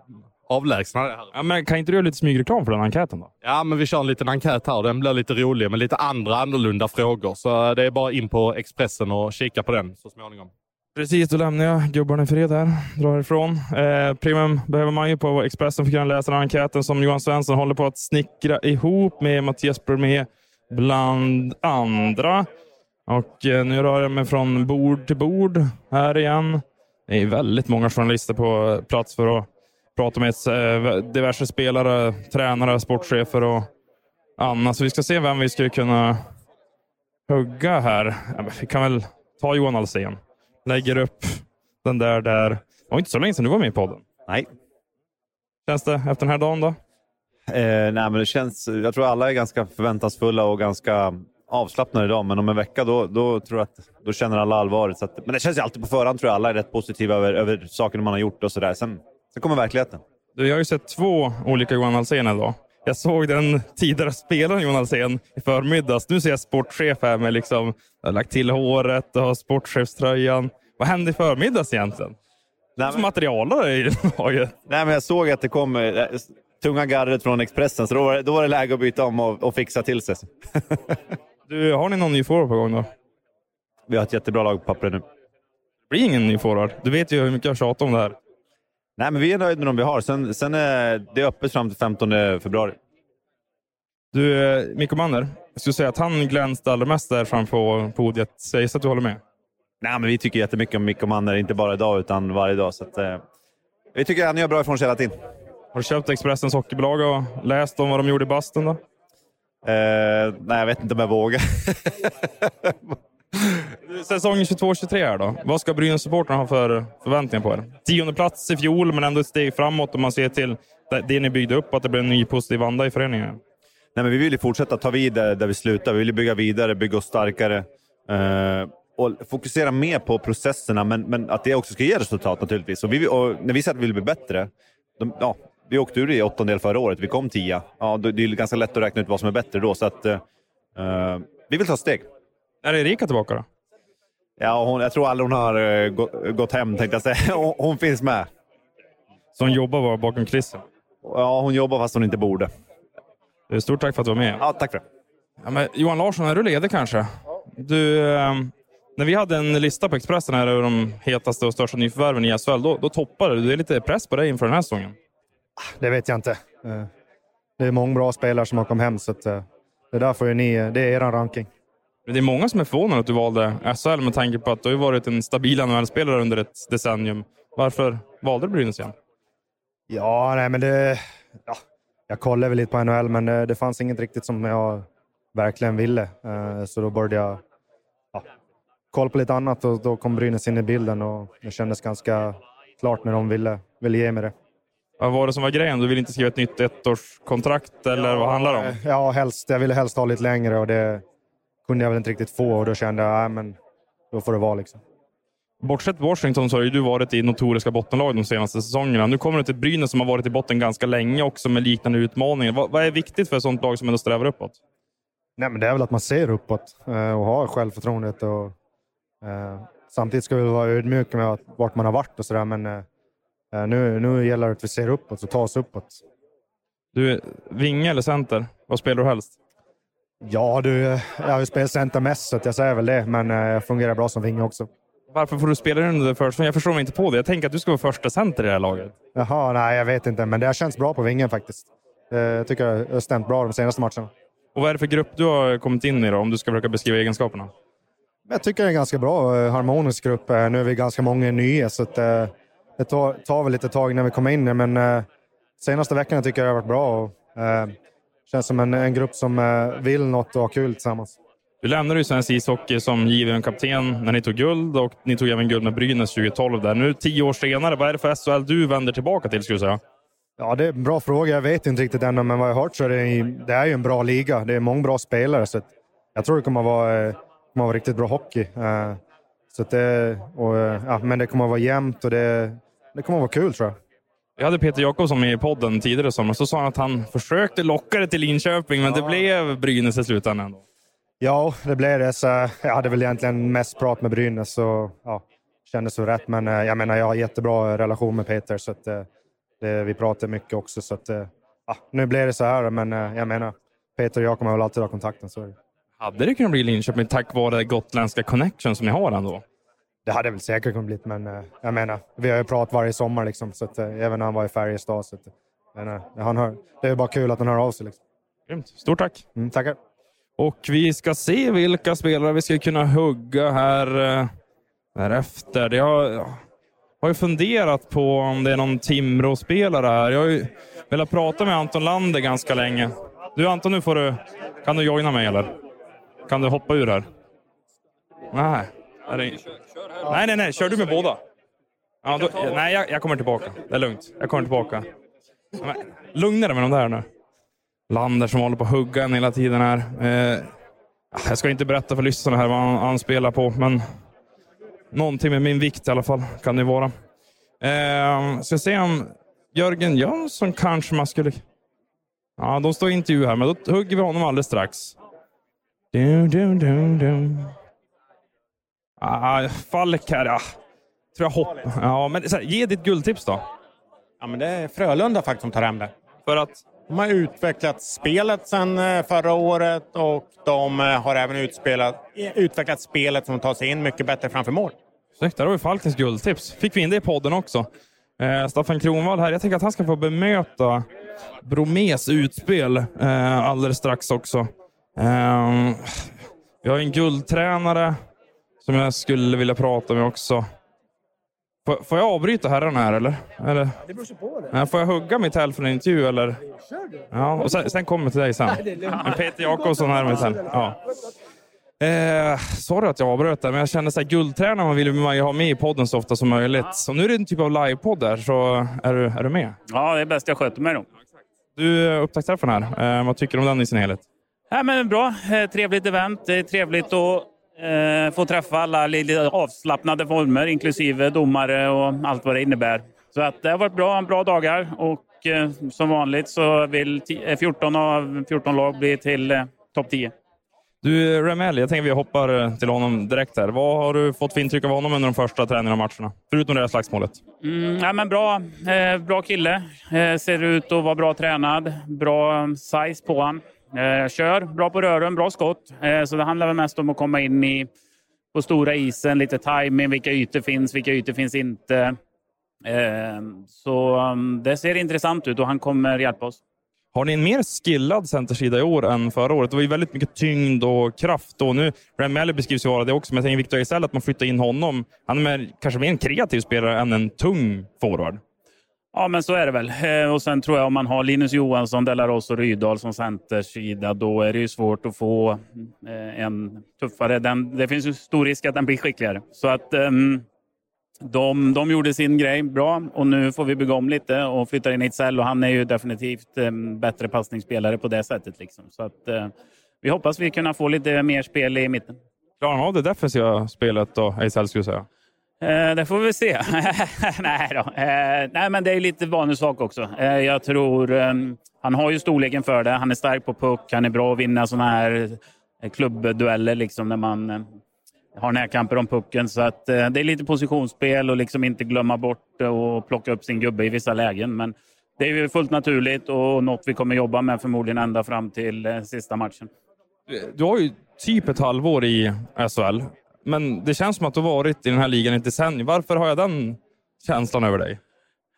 avlägsna det här. Ja, men kan inte du göra lite smygreklam för den enkäten då? Ja, men vi kör en liten enkät här. Den blir lite rolig med lite andra annorlunda frågor. Så det är bara in på Expressen och kika på den så småningom. Precis, då lämnar jag gubbarna i fred här. Drar ifrån. Eh, premium behöver man ju på Expressen för att kunna läsa den här enkäten som Johan Svensson håller på att snickra ihop med Mattias Bromé bland andra. Och eh, nu rör jag mig från bord till bord här igen. Det är väldigt många journalister på plats för att prata med eh, diverse spelare, tränare, sportchefer och annat. Så vi ska se vem vi skulle kunna hugga här. Vi kan väl ta Johan Alsen. Lägger upp den där där. Det var inte så länge sedan du var med i podden. Nej. Känns det efter den här dagen då? Eh, nej, men det känns, jag tror alla är ganska förväntansfulla och ganska avslappnade idag, men om en vecka då, då tror jag att då känner alla allvaret. Så att, men det känns ju alltid på förhand tror jag alla är rätt positiva över, över sakerna man har gjort och sådär. Sen, sen kommer verkligheten. Du, jag har ju sett två olika Johan Alsen idag. Jag såg den tidigare spelaren Johan Alsen i förmiddags. Nu ser jag sportchef här med liksom, jag har lagt till håret och har sportchefströjan. Vad hände i förmiddags egentligen? Nej, Som materialare i laget. Nej, men jag såg att det kom eh, tunga gardet från Expressen, så då var, det, då var det läge att byta om och, och fixa till sig. <laughs> Du, har ni någon ny forward på gång då? Vi har ett jättebra lag på pappret nu. Det blir ingen ny forward. Du vet ju hur mycket jag tjatar om det här. Nej, men vi är nöjda med de vi har. Sen, sen är det öppet fram till 15 februari. Du, eh, Mikko Manner, jag skulle säga att han glänste allra mest där framför podiet. Sägs att du håller med? Nej, men vi tycker jättemycket om Mikko Manner, inte bara idag utan varje dag. Så att, eh, vi tycker han gör bra ifrån sig hela tiden. Har du köpt Expressens hockeybolag och läst om vad de gjorde i bastun då? Eh, nej, jag vet inte om jag vågar. <laughs> Säsongen 22-23 här då. Vad ska Brynäs-supportrarna ha för förväntningar på er? Tionde plats i fjol, men ändå ett steg framåt om man ser till det ni byggde upp, att det blev en ny positiv anda i föreningen. Nej, men vi vill ju fortsätta ta vid där, vi slutar. Vi vill bygga vidare, bygga oss starkare eh, och fokusera mer på processerna, men, men att det också ska ge resultat naturligtvis. Och vi, och när vi säger att vi vill bli bättre, de, ja, vi åkte ur i åttondel förra året, vi kom tia. Ja, det är ganska lätt att räkna ut vad som är bättre då, så att eh, vi vill ta steg. Är Erika tillbaka då? Ja, hon, jag tror aldrig hon har uh, gått, gått hem, tänkte jag säga. <laughs> Hon, hon finns med. Så hon jobbar bara bakom kulissen? Ja, hon jobbar fast hon inte borde. Stort tack för att du var med. Ja, tack för det. Ja, men Johan Larsson, är du ledig kanske? Du, eh, när vi hade en lista på Expressen här över de hetaste och största nyförvärven i SHL, då, då toppade du. Det är lite press på dig inför den här säsongen. Det vet jag inte. Eh, Det är många bra spelare som har kommit hem, så eh, det där får ju ni, det är er ranking. Det är många som är förvånade att du valde SHL med tanke på att du har varit en stabil NHL-spelare under ett decennium. Varför valde du Brynäs igen? Ja, nej, men det... Ja, jag kollade väl lite på NHL, men det, det fanns inget riktigt som jag verkligen ville. Eh, Så då började jag ja, kolla på lite annat och då kom Brynäs in i bilden och det kändes ganska klart när de ville, ville ge mig det. Vad var det som var grejen? Du ville inte skriva ett nytt ettårskontrakt eller vad handlar det om? Ja, helst, jag ville helst ha lite längre och det kunde jag väl inte riktigt få och då kände jag, nej men då får det vara liksom. Bortsett Washington så har ju du varit i notoriska bottenlag de senaste säsongerna. Nu kommer du till Brynäs som har varit i botten ganska länge också med liknande utmaningar. Vad, vad är viktigt för ett sånt lag som ändå strävar uppåt? Nej, men det är väl att man ser uppåt eh, och har självförtroendet. Och, eh, samtidigt ska vi vara ödmjuka med att, vart man har varit och sådär, men eh, eh, nu, nu gäller det att vi ser uppåt och tar oss uppåt. Du, vinge eller center? Vad spelar du helst? Ja, du, jag har ju spelat center mest, så jag säger väl det, men eh, jag fungerar bra som vinge också. Varför får du spela under först? Jag förstår mig inte på det. Jag tänker att du ska vara första center i det här laget. Jaha, nej, jag vet inte, men det har känts bra på vingen faktiskt. Eh, jag tycker det har stämt bra de senaste matcherna. Och vad är det för grupp du har kommit in i då, om du ska försöka beskriva egenskaperna? Jag tycker det är en ganska bra eh, harmonisk grupp. Nu är vi ganska många nya, så att, det tar, tar väl lite tag när vi kommer in, men senaste veckorna tycker jag det har varit bra. Och, känns som en, en grupp som eh, vill något och har kul tillsammans. Du lämnade ju svensk ishockey som given kapten när ni tog guld och ni tog även guld med Brynäs 2012. Där. Nu tio år senare, vad är det för SHL du vänder tillbaka till skulle du säga? Ja, det är en bra fråga. Jag vet inte riktigt ännu, men vad jag har hört så är det, det är ju en bra liga. Det är många bra spelare, så jag tror det kommer att vara, eh, kommer att vara riktigt bra hockey. Eh, Så det, och, ja, men det kommer att vara jämnt och det, det kommer att vara kul tror jag. Vi hade Peter Jakobsson med i podden tidigare i sommar. Så sa han att han försökte locka det till Linköping, men det blev Brynäs i slutändan. Ändå. Ja, det blev det. Så jag hade väl egentligen mest prat med Brynäs och ja, kändes så rätt. Men eh, jag menar, jag har jättebra relation med Peter så att, eh, det, vi pratar mycket också. Så att, eh, ja, nu blev det så här, men jag menar, Peter och jag kommer väl alltid ha kontakten. Så. Hade det kunnat bli Linköping tack vare gotländska connection som ni har ändå? Det hade väl säkert kunnat bli, men eh, jag menar, vi har ju pratat varje sommar liksom, så att, eh, även när han var i Färjestad. Så att, men, eh, han hör, det är bara kul att han hör av sig. Liksom. Grymt. Stort tack! Mm, tackar! Och vi ska se vilka spelare vi ska kunna hugga här eh, därefter. Jag har, har ju funderat på om det är någon Timrå-spelare här. Jag har ju velat prata med Anton Lander ganska länge. Du Anton, nu får du... Kan du joina mig eller? Kan du hoppa ur här? Nej. Är det... Nej, nej, nej. Kör du med båda? Ja, då... Nej, jag, jag kommer tillbaka. Det är lugnt. Jag kommer tillbaka. Men, lugna dig med de där nu. Lander som håller på att hugga en hela tiden här. Eh, jag ska inte berätta för lyssnarna här vad han, han spelar på, men någonting med min vikt i alla fall kan det vara. Eh, ska se om Jörgen Jönsson kanske man skulle... Ja, de står i intervju här, men då hugger vi honom alldeles strax. Du, du, du. Ah, Falk här, ja. Tror jag hopp. Ja, men så här, ge ditt guldtips då. Ja, men det är Frölunda faktiskt som tar hem det. För att? De har utvecklat spelet sedan eh, förra året och de eh, har även utspelat, utvecklat spelet som tar sig in mycket bättre framför mål. Snyggt, där har vi Falkens guldtips. Fick vi in det i podden också. Eh, Staffan Kronwall här. Jag tänker att han ska få bemöta Bromés utspel eh, alldeles strax också. Eh, vi har en guldtränare som jag skulle vilja prata med också. Får, får jag avbryta herrarna här eller? eller? Det beror på det. Nej, Får jag hugga mitt här för en intervju eller? Kör du. Ja, och sen, sen kommer jag till dig sen. Men Peter Jakobsson här med sen. Ja. Eh, sorry att jag avbröt där, men jag kände att guldtränaren vill man ju ha med i podden så ofta som möjligt. Så nu är det en typ av livepodd där, så är du, är du med? Ja, det är bäst jag sköter mig då. Du, upptaktsträffen här, eh, vad tycker du om den i sin helhet? Ja, men bra, Eh, trevligt event. Det är trevligt att få träffa alla lite avslappnade former, inklusive domare och allt vad det innebär. Så att det har varit bra, bra dagar och eh, som vanligt så vill ti- eh, 14 av 14 lag bli till eh, topp 10. Du, Remel, jag tänker vi hoppar eh, till honom direkt här. Vad har du fått för intryck av honom under de första träningarna Förutom det här slagsmålet. Mm, ja, men bra, eh, bra kille. Eh, ser ut att vara bra tränad. Bra size på han. Eh, kör, bra på rören, bra skott. Eh, så det handlar väl mest om att komma in i, på stora isen, lite timing, vilka ytor finns, vilka ytor finns inte. Eh, så um, det ser intressant ut och han kommer hjälpa oss. Har ni en mer skillad centersida i år än förra året? Det var ju väldigt mycket tyngd och kraft. Och nu, Malley beskrivs ju vara det också, men jag tänker Victor Ejsell, att man flyttar in honom. Han är mer, kanske mer en kreativ spelare än en tung forward. Ja, men så är det väl. Eh, och sen tror jag om man har Linus Johansson, Delaros och Rydahl som centersida, då är det ju svårt att få eh, en tuffare. Den, det finns ju stor risk att den blir skickligare. Så att um, de, de gjorde sin grej bra och nu får vi bygga om lite och flytta in Ejdsell och han är ju definitivt en bättre passningsspelare på det sättet. Liksom. Så att, uh, vi hoppas vi kunna få lite mer spel i mitten. Klarar han av det defensiva spelet då, Ejdsell skulle jag säga? Eh, det får vi se. <laughs> nej, då. Eh, nej, men det är lite vanlig sak också. Eh, jag tror ehm, han har ju storleken för det. Han är stark på puck. Han är bra att vinna såna här eh, klubbdueller liksom när man eh, har närkamper om pucken. Så att, eh, det är lite positionsspel och liksom inte glömma bort och plocka upp sin gubbe i vissa lägen. Men det är ju fullt naturligt och något vi kommer jobba med förmodligen ända fram till sista matchen. Du har ju typ ett halvår i SHL, men det känns som att du har varit i den här ligan i ett decennium. Varför har jag den känslan över dig?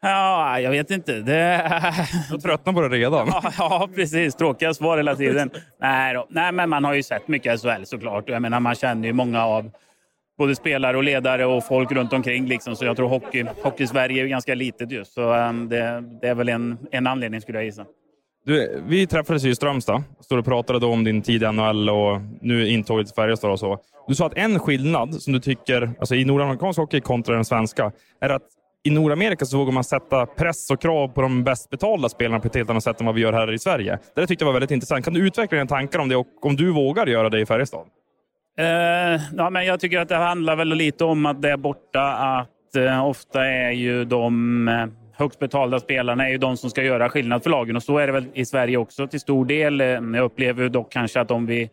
Ja, jag vet inte. Det... <laughs> Jag tröttnar på det redan. Ja, ja, precis. Tråkiga svar hela tiden. Nej, då. Nej, men man har ju sett mycket SHL såklart. Jag menar, man känner ju många av både spelare och ledare och folk runt omkring. Liksom. Så jag tror hockey, hockey Sverige är ganska litet just. Så um, det, det är väl en, en anledning skulle jag gissa. Du, vi träffades i Strömstad. Stod och pratade då om din tid i NHL och nu intåget till Färjestad och så. Du sa att en skillnad som du tycker, alltså i nordamerikansk hockey kontra den svenska, är att i Nordamerika så vågar man sätta press och krav på de bäst betalda spelarna på ett helt annat sätt än vad vi gör här i Sverige. Det där tyckte jag var väldigt intressant. Kan du utveckla dina tankar om det och om du vågar göra det i Färjestad? Uh, ja, men jag tycker att det handlar väl lite om att det är borta att uh, ofta är ju de uh, högst betalda spelarna är ju de som ska göra skillnad för lagen och så är det väl i Sverige också till stor del. Eh, jag upplever dock kanske att om vi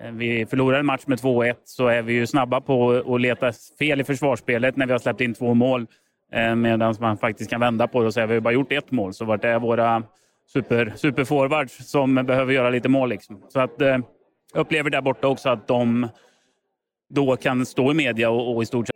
eh, vi förlorar en match med 2-1 så är vi ju snabba på att leta fel i försvarsspelet när vi har släppt in två mål. Eh, medan man faktiskt kan vända på det och säga att vi har bara gjort ett mål. Så vart är våra super, superforwards som behöver göra lite mål? Liksom. Så att, jag upplever där borta också att de då kan stå i media och, och i stort sett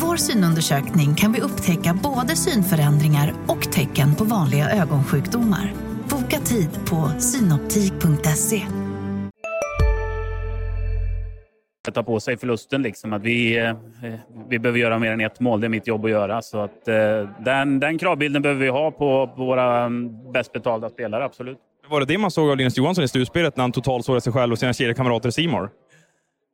Vår synundersökning kan vi upptäcka både synförändringar och tecken på vanliga ögonsjukdomar. Boka tid på synoptik.se. ta på sig förlusten. Liksom. Att vi, eh, vi behöver göra mer än ett mål. Det är mitt jobb att göra. Så att, eh, den, den kravbilden behöver vi ha på, på våra mm, bäst betalda spelare, absolut. Var det det man såg av Linus Johansson i slutspelet när han totalsågade sig själv och sina kedjekamrater i Simor?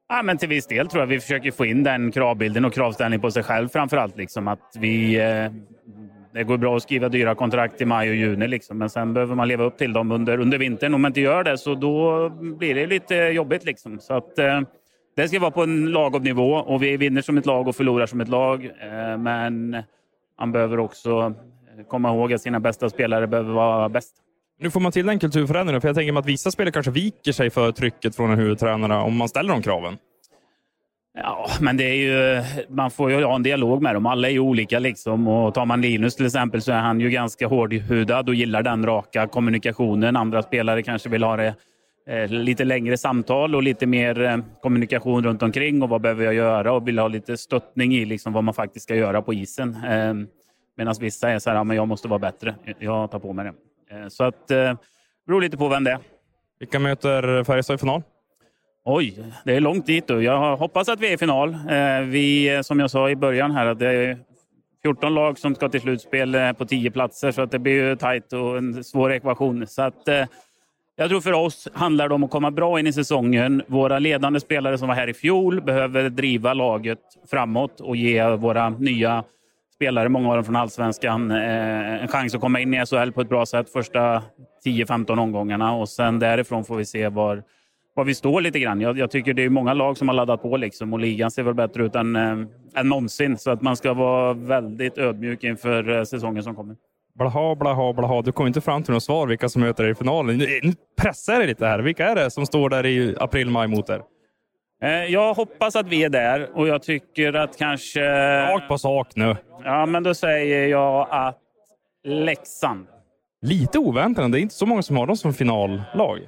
Ja, men till viss del tror jag vi försöker få in den kravbilden och kravställning på sig själv framför allt. Liksom, att vi, eh, det går bra att skriva dyra kontrakt i maj och juni, liksom, men sen behöver man leva upp till dem under, under vintern. Om man inte gör det så då blir det lite jobbigt. Liksom. Så att, eh, det ska vara på en lagom nivå och vi vinner som ett lag och förlorar som ett lag. Eh, men man behöver också komma ihåg att sina bästa spelare behöver vara bäst. Nu får man till den kulturförändringen, för jag tänker mig att vissa spelare kanske viker sig för trycket från en huvudtränare om man ställer de kraven. Ja, men det är ju, man får ju ha en dialog med dem. Alla är ju olika. Liksom. Och tar man Linus till exempel så är han ju ganska hårdhudad och gillar den raka kommunikationen. Andra spelare kanske vill ha det eh, lite längre samtal och lite mer eh, kommunikation runt omkring och vad behöver jag göra och vill ha lite stöttning i liksom, vad man faktiskt ska göra på isen. Eh, Medan vissa är så här, ja, men jag måste vara bättre. Jag tar på mig det. Eh, så att, eh, det beror lite på vem det är. Vilka möter Färjestad i final? Oj, det är långt dit. Då. Jag hoppas att vi är i final. Eh, vi, som jag sa i början här, att det är 14 lag som ska till slutspel på 10 platser, så att det blir ju tajt och en svår ekvation. Så att, jag tror för oss handlar det om att komma bra in i säsongen. Våra ledande spelare som var här i fjol behöver driva laget framåt och ge våra nya spelare, många av dem från allsvenskan, eh, en chans att komma in i SHL på ett bra sätt första 10-15 omgångarna och sen därifrån får vi se var, var vi står lite grann. Jag, jag, tycker det är många lag som har laddat på liksom och ligan ser väl bättre ut än, äh, än någonsin. Så att man ska vara väldigt ödmjuk inför äh, säsongen som kommer. Blaha, blaha, blaha. Du kommer inte fram till något svar vilka som möter dig i finalen. Nu, nu pressar jag dig lite här. Vilka är det som står där i april, maj mot er? Eh, jag hoppas att vi är där och jag tycker att kanske... Rakt på sak nu. Ja, men då säger jag att Leksand. Lite oväntat. Det är inte så många som har dem som finallag.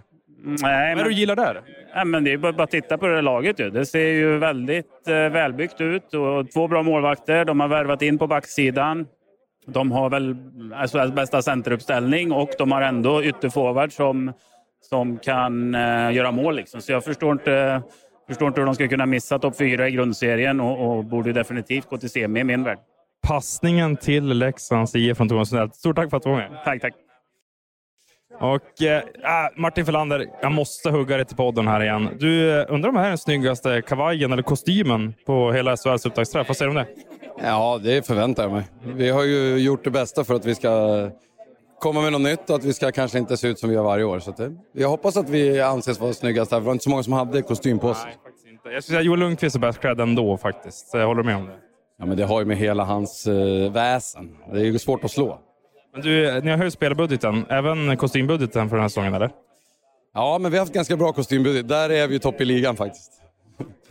Nej, Vad är det du gillar där? Ja, men det är bara att titta på det laget. Ju. Det ser ju väldigt eh, välbyggt ut och två bra målvakter. De har värvat in på backsidan. De har väl SHLs bästa centeruppställning och de har ändå ytterforward som, som kan eh, göra mål. Liksom. Så jag förstår inte förstår inte hur de ska kunna missa topp fyra i grundserien och, och borde definitivt gå till semi i min värld. Passningen till Leksands IF från Thomas Sundell. Stort tack för att du var med. Tack, tack. Och äh, Martin Förlander, jag måste hugga dig till podden här igen. Du, eh, undrar om det här är den snyggaste kavajen eller kostymen på hela SHLs upptaktsträff? Vad säger du om det? Ja, det förväntar jag mig. Vi har ju gjort det bästa för att vi ska komma med något nytt och att vi ska kanske inte se ut som vi gör varje år. Så det, jag hoppas att vi anses vara snyggast här, för det var inte så många som hade kostym på sig. Nej, faktiskt inte. Jag skulle säga Joel Lundqvist är bäst klädd ändå faktiskt. Så jag håller med om det. Ja, men det har ju med hela hans uh, väsen. Det är ju svårt att slå. Men du, ni har höjt spelbudgeten, även kostymbudgeten för den här säsongen, eller? Ja, men vi har haft ganska bra kostymbudget. Där är vi ju topp i ligan faktiskt.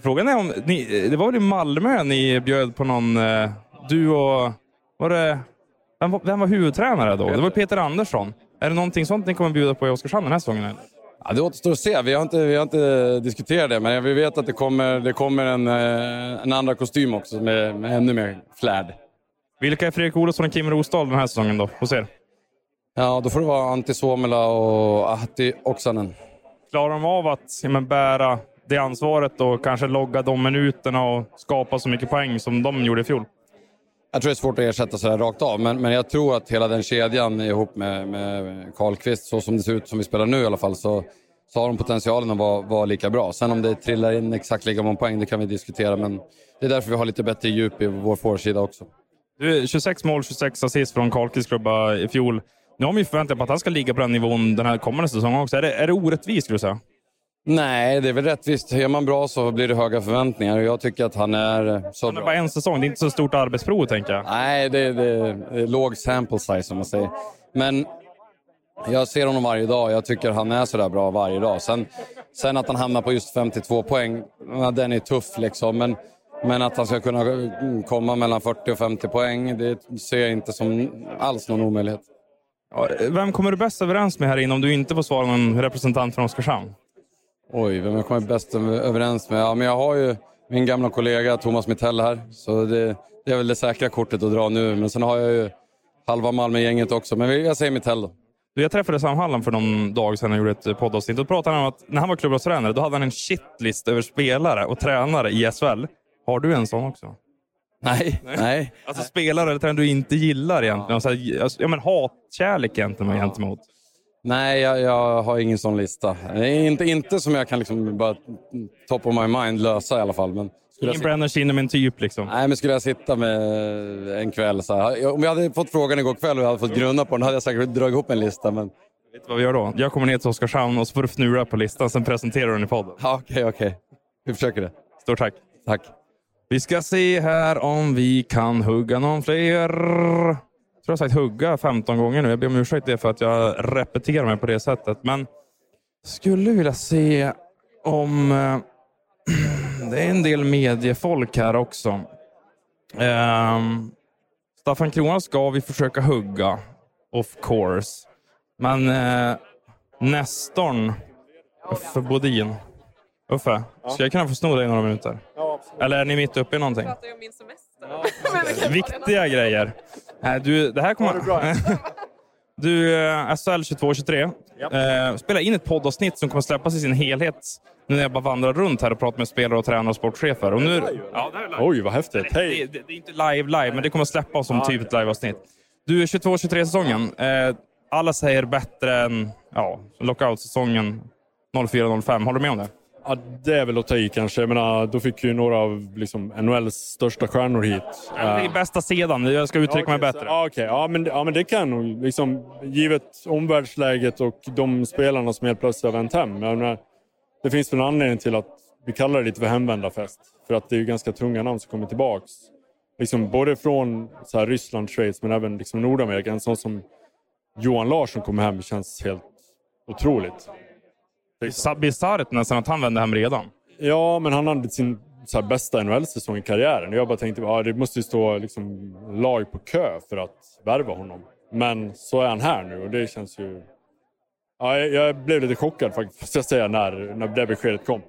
Frågan är om, ni, det var väl i Malmö ni bjöd på någon, eh, du och, var det, vem, var- vem var huvudtränare då? Det var Peter Andersson. Är det någonting sånt ni kommer bjuda på i Oskarshamn den här säsongen? Eller? Ja, det återstår att se. Vi har inte, vi har inte diskuterat det, men vi vet att det kommer, det kommer en, eh, en andra kostym också med, med ännu mer flärd. Vilka är Fredrik Olofsson och Kim Rosdahl den här säsongen då, hos er? Ja, då får det vara Antti Suomela och Ahti Oksanen. Klarar de av att ja, men, bära det ansvaret och kanske logga de minuterna och skapa så mycket poäng som de gjorde i fjol? Jag tror det är svårt att ersätta sådär rakt av, men, men jag tror att hela den kedjan ihop med, med Karlqvist, så som det ser ut som vi spelar nu i alla fall, så, så har de potentialen att vara, vara lika bra. Sen om det trillar in exakt lika många poäng, det kan vi diskutera, men det är därför vi har lite bättre djup i vår forwardsida också. Du, 26 mål, 26 assist från Karlqvists klubba i fjol. Nu har man ju förväntat på att han ska ligga på den nivån den här kommande säsongen också. Är det, är det orättvist, skulle du säga? Nej, det är väl rättvist. Är man bra så blir det höga förväntningar och jag tycker att han är så Han är bra. bara en säsong. Det är inte så stort arbetsprov, tänker jag. Nej, det, det, det är låg sample size som man säger. Men jag ser honom varje dag. Jag tycker han är sådär bra varje dag. Sen, sen att han hamnar på just 52 poäng, den är tuff liksom. Men, men att han ska kunna komma mellan 40 och 50 poäng, det ser jag inte som alls någon omöjlighet. Vem kommer du bäst överens med här inne om du inte får svara någon representant från Oskarshamn? Oj, vem jag kommer bäst överens med? Ja, men jag har ju min gamla kollega Thomas Mittell här, så det, det är väl det säkra kortet att dra nu. Men sen har jag ju halva Malmö-gänget också, men jag säger Mittell då. Du, jag träffade Sam Hallam för någon dag sedan och gjorde ett poddavsnitt. Då pratade han om att när han var klubblastränare, då hade han en shitlist över spelare och tränare i SHL. Har du en sån också? Nej, nej. Alltså spelare eller tränare du inte gillar egentligen. Ja. Så här, alltså, ja, men hatkärlek egentligen gentemot. Nej, jag, jag har ingen sån lista. Inte, inte som jag kan liksom bara top of my mind lösa i alla fall. Men Ingen jag, Brenner Kinnaman typ liksom. nej, men skulle jag sitta med en kväll så här. Om jag hade fått frågan igår kväll och jag hade fått grunna på den hade jag säkert dragit ihop en lista. Men... Vet du vad vi gör då? Jag kommer ner till Oskarshamn och så får du fnula på listan, sen presenterar du den i podden. Ja, Okej, okej. Vi försöker det. Stort tack. Tack. Vi ska se här om vi kan hugga någon fler. Jag tror jag har sagt hugga 15 gånger nu. Jag ber om ursäkt det för att jag repeterar mig på det sättet. Men skulle vilja se om... eh, <clears throat> det är en del mediefolk här också. Um, Staffan Krona ska vi försöka hugga, of course. Men uh, Nestorn, Uffe Bodin. Uffe, ska jag kunna få sno dig några minuter? Eller är ni mitt uppe i någonting? <laughs> Viktiga grejer. Äh, Du, det här kommer... <laughs> Du, eh, SHL 22-23. Eh, spelar in ett poddavsnitt som kommer släppas i sin helhet nu när jag bara vandrar runt här och pratar med spelare och tränare och sportchefer. Och nu, ja, det är live. Oj, vad häftigt. Hej! Det, det, det är inte live live, men det kommer släppas som typ ett liveavsnitt. Du, 22-23 säsongen. Eh, alla säger bättre än ja, lockout-säsongen 04-05. Håller du med om det? Ja, det är väl att ta i kanske. Jag menar, då fick ju några av liksom, NHLs största stjärnor hit. Det är bästa sedan. Jag ska uttrycka mig bättre. Ja, okej. ja, men, ja, men det kan nog. Liksom, givet omvärldsläget och de spelarna som helt plötsligt har vänt hem. Menar, det finns väl en anledning till att vi kallar det lite för hemvändarfest. För att det är ju ganska tunga namn som kommer tillbaks. Liksom, både från så här, Ryssland, Schweiz men även liksom, Nordamerika. En sån som Johan Larsson kommer hem känns helt otroligt. Bisarrt nästan att han vände hem redan. Ja, men han hade sin så här, bästa NHL-säsong i karriären. Jag bara tänkte att det måste ju stå liksom, lag på kö för att värva honom. Men så är han här nu och det känns ju... Ja, jag, jag blev lite chockad faktiskt, jag säga, när, när det beskedet kom.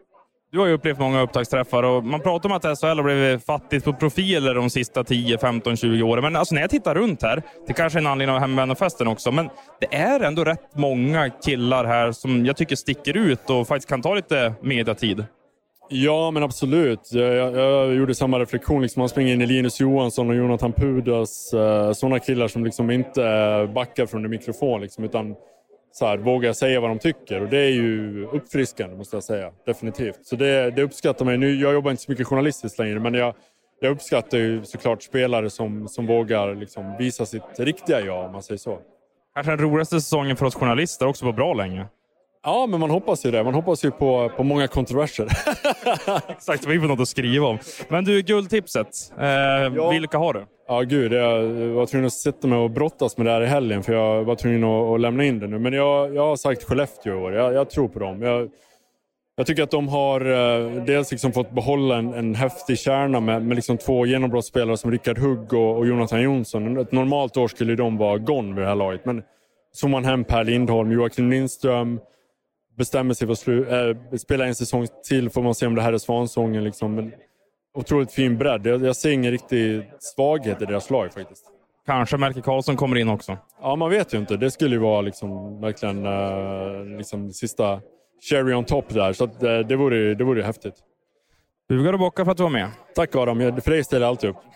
Du har ju upplevt många upptaktsträffar och man pratar om att SHL har blivit fattigt på profiler de sista 10, 15, 20 åren. Men alltså när jag tittar runt här, det kanske är en anledning av hemvändarfesten också, men det är ändå rätt många killar här som jag tycker sticker ut och faktiskt kan ta lite mediatid. Ja, men absolut. Jag, jag, jag gjorde samma reflektion. Liksom, man springer in i Linus Johansson och Jonathan Pudas. Eh, sådana killar som liksom inte eh, backar från en mikrofon, liksom, utan så här, vågar säga vad de tycker. Och det är ju uppfriskande, måste jag säga. Definitivt. Så det, det uppskattar man Nu, jag jobbar inte så mycket journalistiskt längre, men jag, jag uppskattar ju såklart spelare som, som vågar liksom, visa sitt riktiga jag, om man säger så. Kanske den roligaste säsongen för oss journalister också på bra länge. Ja, men man hoppas ju det. Man hoppas ju på, på många kontroverser. <laughs> Exakt, vi får något att skriva om. Men du, guldtipset. Eh, Vilka har du? Ja, gud. Jag var tvungen att sätta mig och brottas med det här i helgen för jag var tvungen att, att lämna in det nu. Men jag, jag har sagt Skellefteå i år. Jag, jag tror på dem. Jag, jag tycker att de har eh, dels liksom fått behålla en, en häftig kärna med, med liksom två genombrottsspelare som Rickard Hugg och, och Jonathan Jonsson. Ett normalt år skulle de vara gone vid det här laget. Men så man hem Per Lindholm, Joakim Lindström, bestämmer sig för att slu, äh, spela en säsong till får man se om det här är svansången. Liksom. Men otroligt fin bredd. Jag, jag ser ingen riktig svaghet i deras lag faktiskt. Kanske Melker Karlsson kommer in också. Ja, man vet ju inte. Det skulle ju vara liksom, verkligen uh, liksom, sista cherry on top där. Så att, uh, det, vore, det vore häftigt. Bugar och bockar för att du var med. Tack Adam. För dig ställer jag alltid upp. <laughs>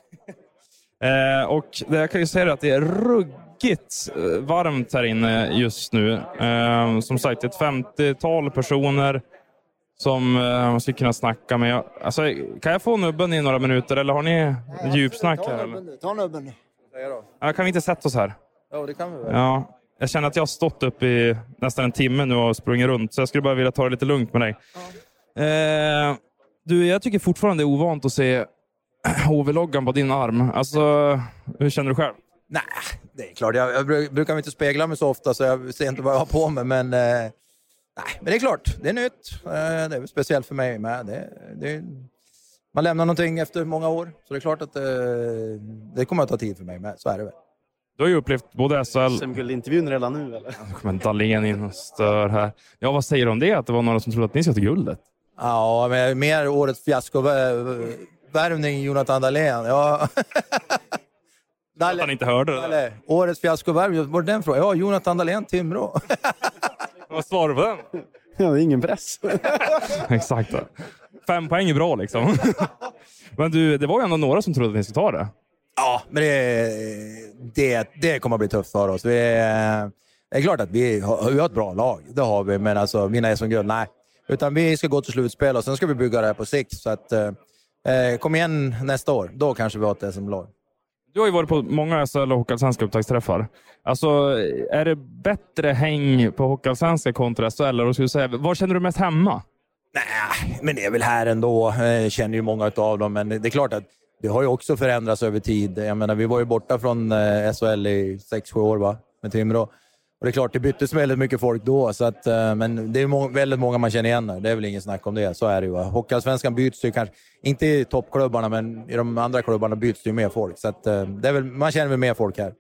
Eh, och det jag kan ju säga att det är ruggigt eh, varmt här inne just nu. Eh, som sagt, ett 50-tal personer som eh, man skulle kunna snacka med. Alltså, kan jag få nubben i några minuter eller har ni djupsnack här? Eller? Ta nubben nu. Ja, kan vi inte sätta oss här? Ja, det kan vi väl. Ja, jag känner att jag har stått upp i nästan en timme nu och sprungit runt, så jag skulle bara vilja ta det lite lugnt med dig. Eh, du, jag tycker fortfarande det är ovant att se <clears throat> HV-loggan på din arm. Alltså, hur känner du själv? Nej, det är klart. Jag, jag bru- brukar inte spegla mig så ofta så jag ser inte vad jag har på mig. Men, eh, nej, men det är klart, det är nytt. Eh, det är speciellt för mig med. Det, det, man lämnar någonting efter många år, så det är klart att eh, det kommer att ta tid för mig med. Så är det väl. Du har ju upplevt både SHL... SM-guldintervjun redan nu eller? Nu kommer Dahlén in och stör här. Ja, vad säger du om det? Att det var några som trodde att ni ska ta guldet? Ja, men mer årets fiaskovärvning Jonathan Dahlén. Ja. <laughs> Att han inte hörde det. Eller, årets fiaskovärvning, var det den frågan? Ja, Jonathan Dahlén, Timrå. <laughs> Vad svarar du på den? Ja, ingen press. <laughs> Exakt. Fem poäng är bra liksom. <laughs> Men du, det var ju ändå några som trodde att ni skulle ta det. Ja, men det, det, det kommer att bli tufft för oss. Vi, Det är klart att vi har, vi har ett bra lag, det har vi, men alltså vinna SM-guld, nej. Utan vi ska gå till slutspel och sen ska vi bygga det här på sikt. Så att, eh, eh, kom igen nästa år, då kanske vi har ett SM-lag. Du har ju varit på många SHL och Hockeyallsvenska upptaktsträffar. Alltså, är det bättre häng på Hockeyallsvenska kontra SHL? Eller vad skulle säga? Var känner du mest hemma? Men det är väl här ändå, Jag känner ju många av dem. Men det är klart att det har ju också förändrats över tid. Jag menar, vi var ju borta från eh, SHL i 6-7 år va? med Timrå. Och det är klart, det byttes väldigt mycket folk då, så att, eh, men det är må väldigt många man känner igen nu. Det är väl ingen snack om det. Så är det ju. Hockeyallsvenskan byts ju kanske, inte i toppklubbarna, men i de andra klubbarna byts det ju mer folk. Så att, eh, det är väl, man känner väl mer folk här.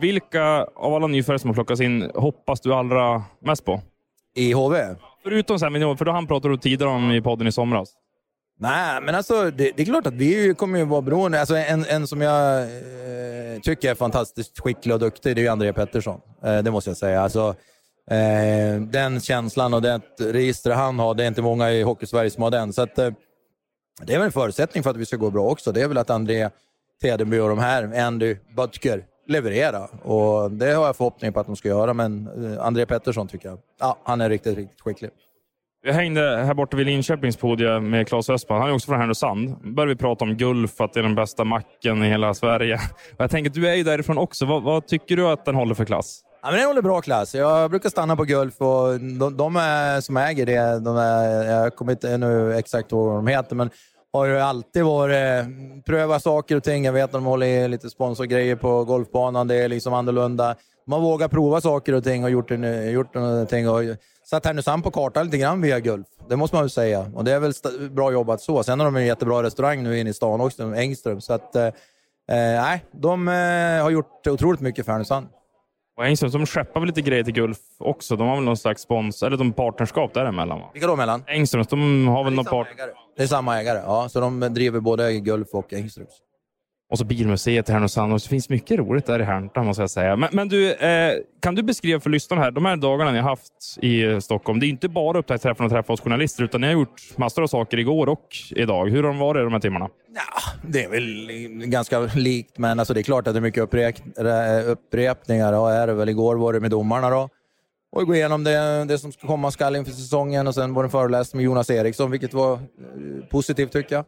Vilka av alla nyförvärv som har plockats in hoppas du allra mest på? I HV? Förutom Sam för då han pratade du tidigare om i podden i somras. Nej, men alltså det, det är klart att vi kommer ju vara beroende. Alltså, en, en som jag eh, tycker är fantastiskt skicklig och duktig, det är ju André Pettersson. Eh, det måste jag säga. Alltså, eh, den känslan och det register han har, det är inte många i Hockeysverige som har den. Så att, eh, det är väl en förutsättning för att vi ska gå bra också. Det är väl att André Tedenby och de här, Andy Butker, leverera. Och det har jag förhoppning på att de ska göra, men eh, André Pettersson tycker jag, ja, han är riktigt, riktigt skicklig. Jag hängde här borta vid Linköpings podium med Claes Östman. Han är också från Härnösand. Då började vi prata om Gulf, att det är den bästa macken i hela Sverige. Och <laughs> jag tänker, du är ju därifrån också. Vad, vad tycker du att den håller för klass? Ja, men den håller bra klass. Jag brukar stanna på Gulf och de, de är, som äger det, de är, jag kommer inte nu exakt ihåg vad de heter, men har ju alltid varit eh, pröva saker och ting. Jag vet att de håller i lite sponsorgrejer på golfbanan. Det är liksom annorlunda. Man vågar prova saker och ting och gjort, gjort någonting. Och satt Härnösand på kartan lite grann via Gulf. Det måste man väl säga. Och det är väl bra jobbat så. Sen har de en jättebra restaurang nu inne i stan också, Engström. Så att, eh, nej, de eh, har gjort otroligt mycket för Härnösand. Och Engström, de skeppar väl lite grejer till Gulf också? De har väl någon slags spons, eller de partnerskap däremellan? Va? Vilka då mellan? Engströms, de har väl någon part... Det är samma ägare, ja. Så de driver både Gulf och Engströms. Och så Bilmuseet i Härnösand. Och det finns mycket roligt där i Härnösand måste jag säga. Men, men du, eh, kan du beskriva för lyssnarna här, de här dagarna ni har haft i eh, Stockholm. Det är inte bara upptäcktsträffen och träffa oss journalister, utan ni har gjort massor av saker igår och idag. Hur har de varit de här timmarna? Det är väl ganska likt, men alltså det är klart att det är mycket upprep upprepningar. Ja, är det väl. Igår var det med domarna då. Och gå igenom det, det som ska komma skall inför säsongen och sen var det en föreläsning med Jonas Eriksson, vilket var eh, positivt tycker jag.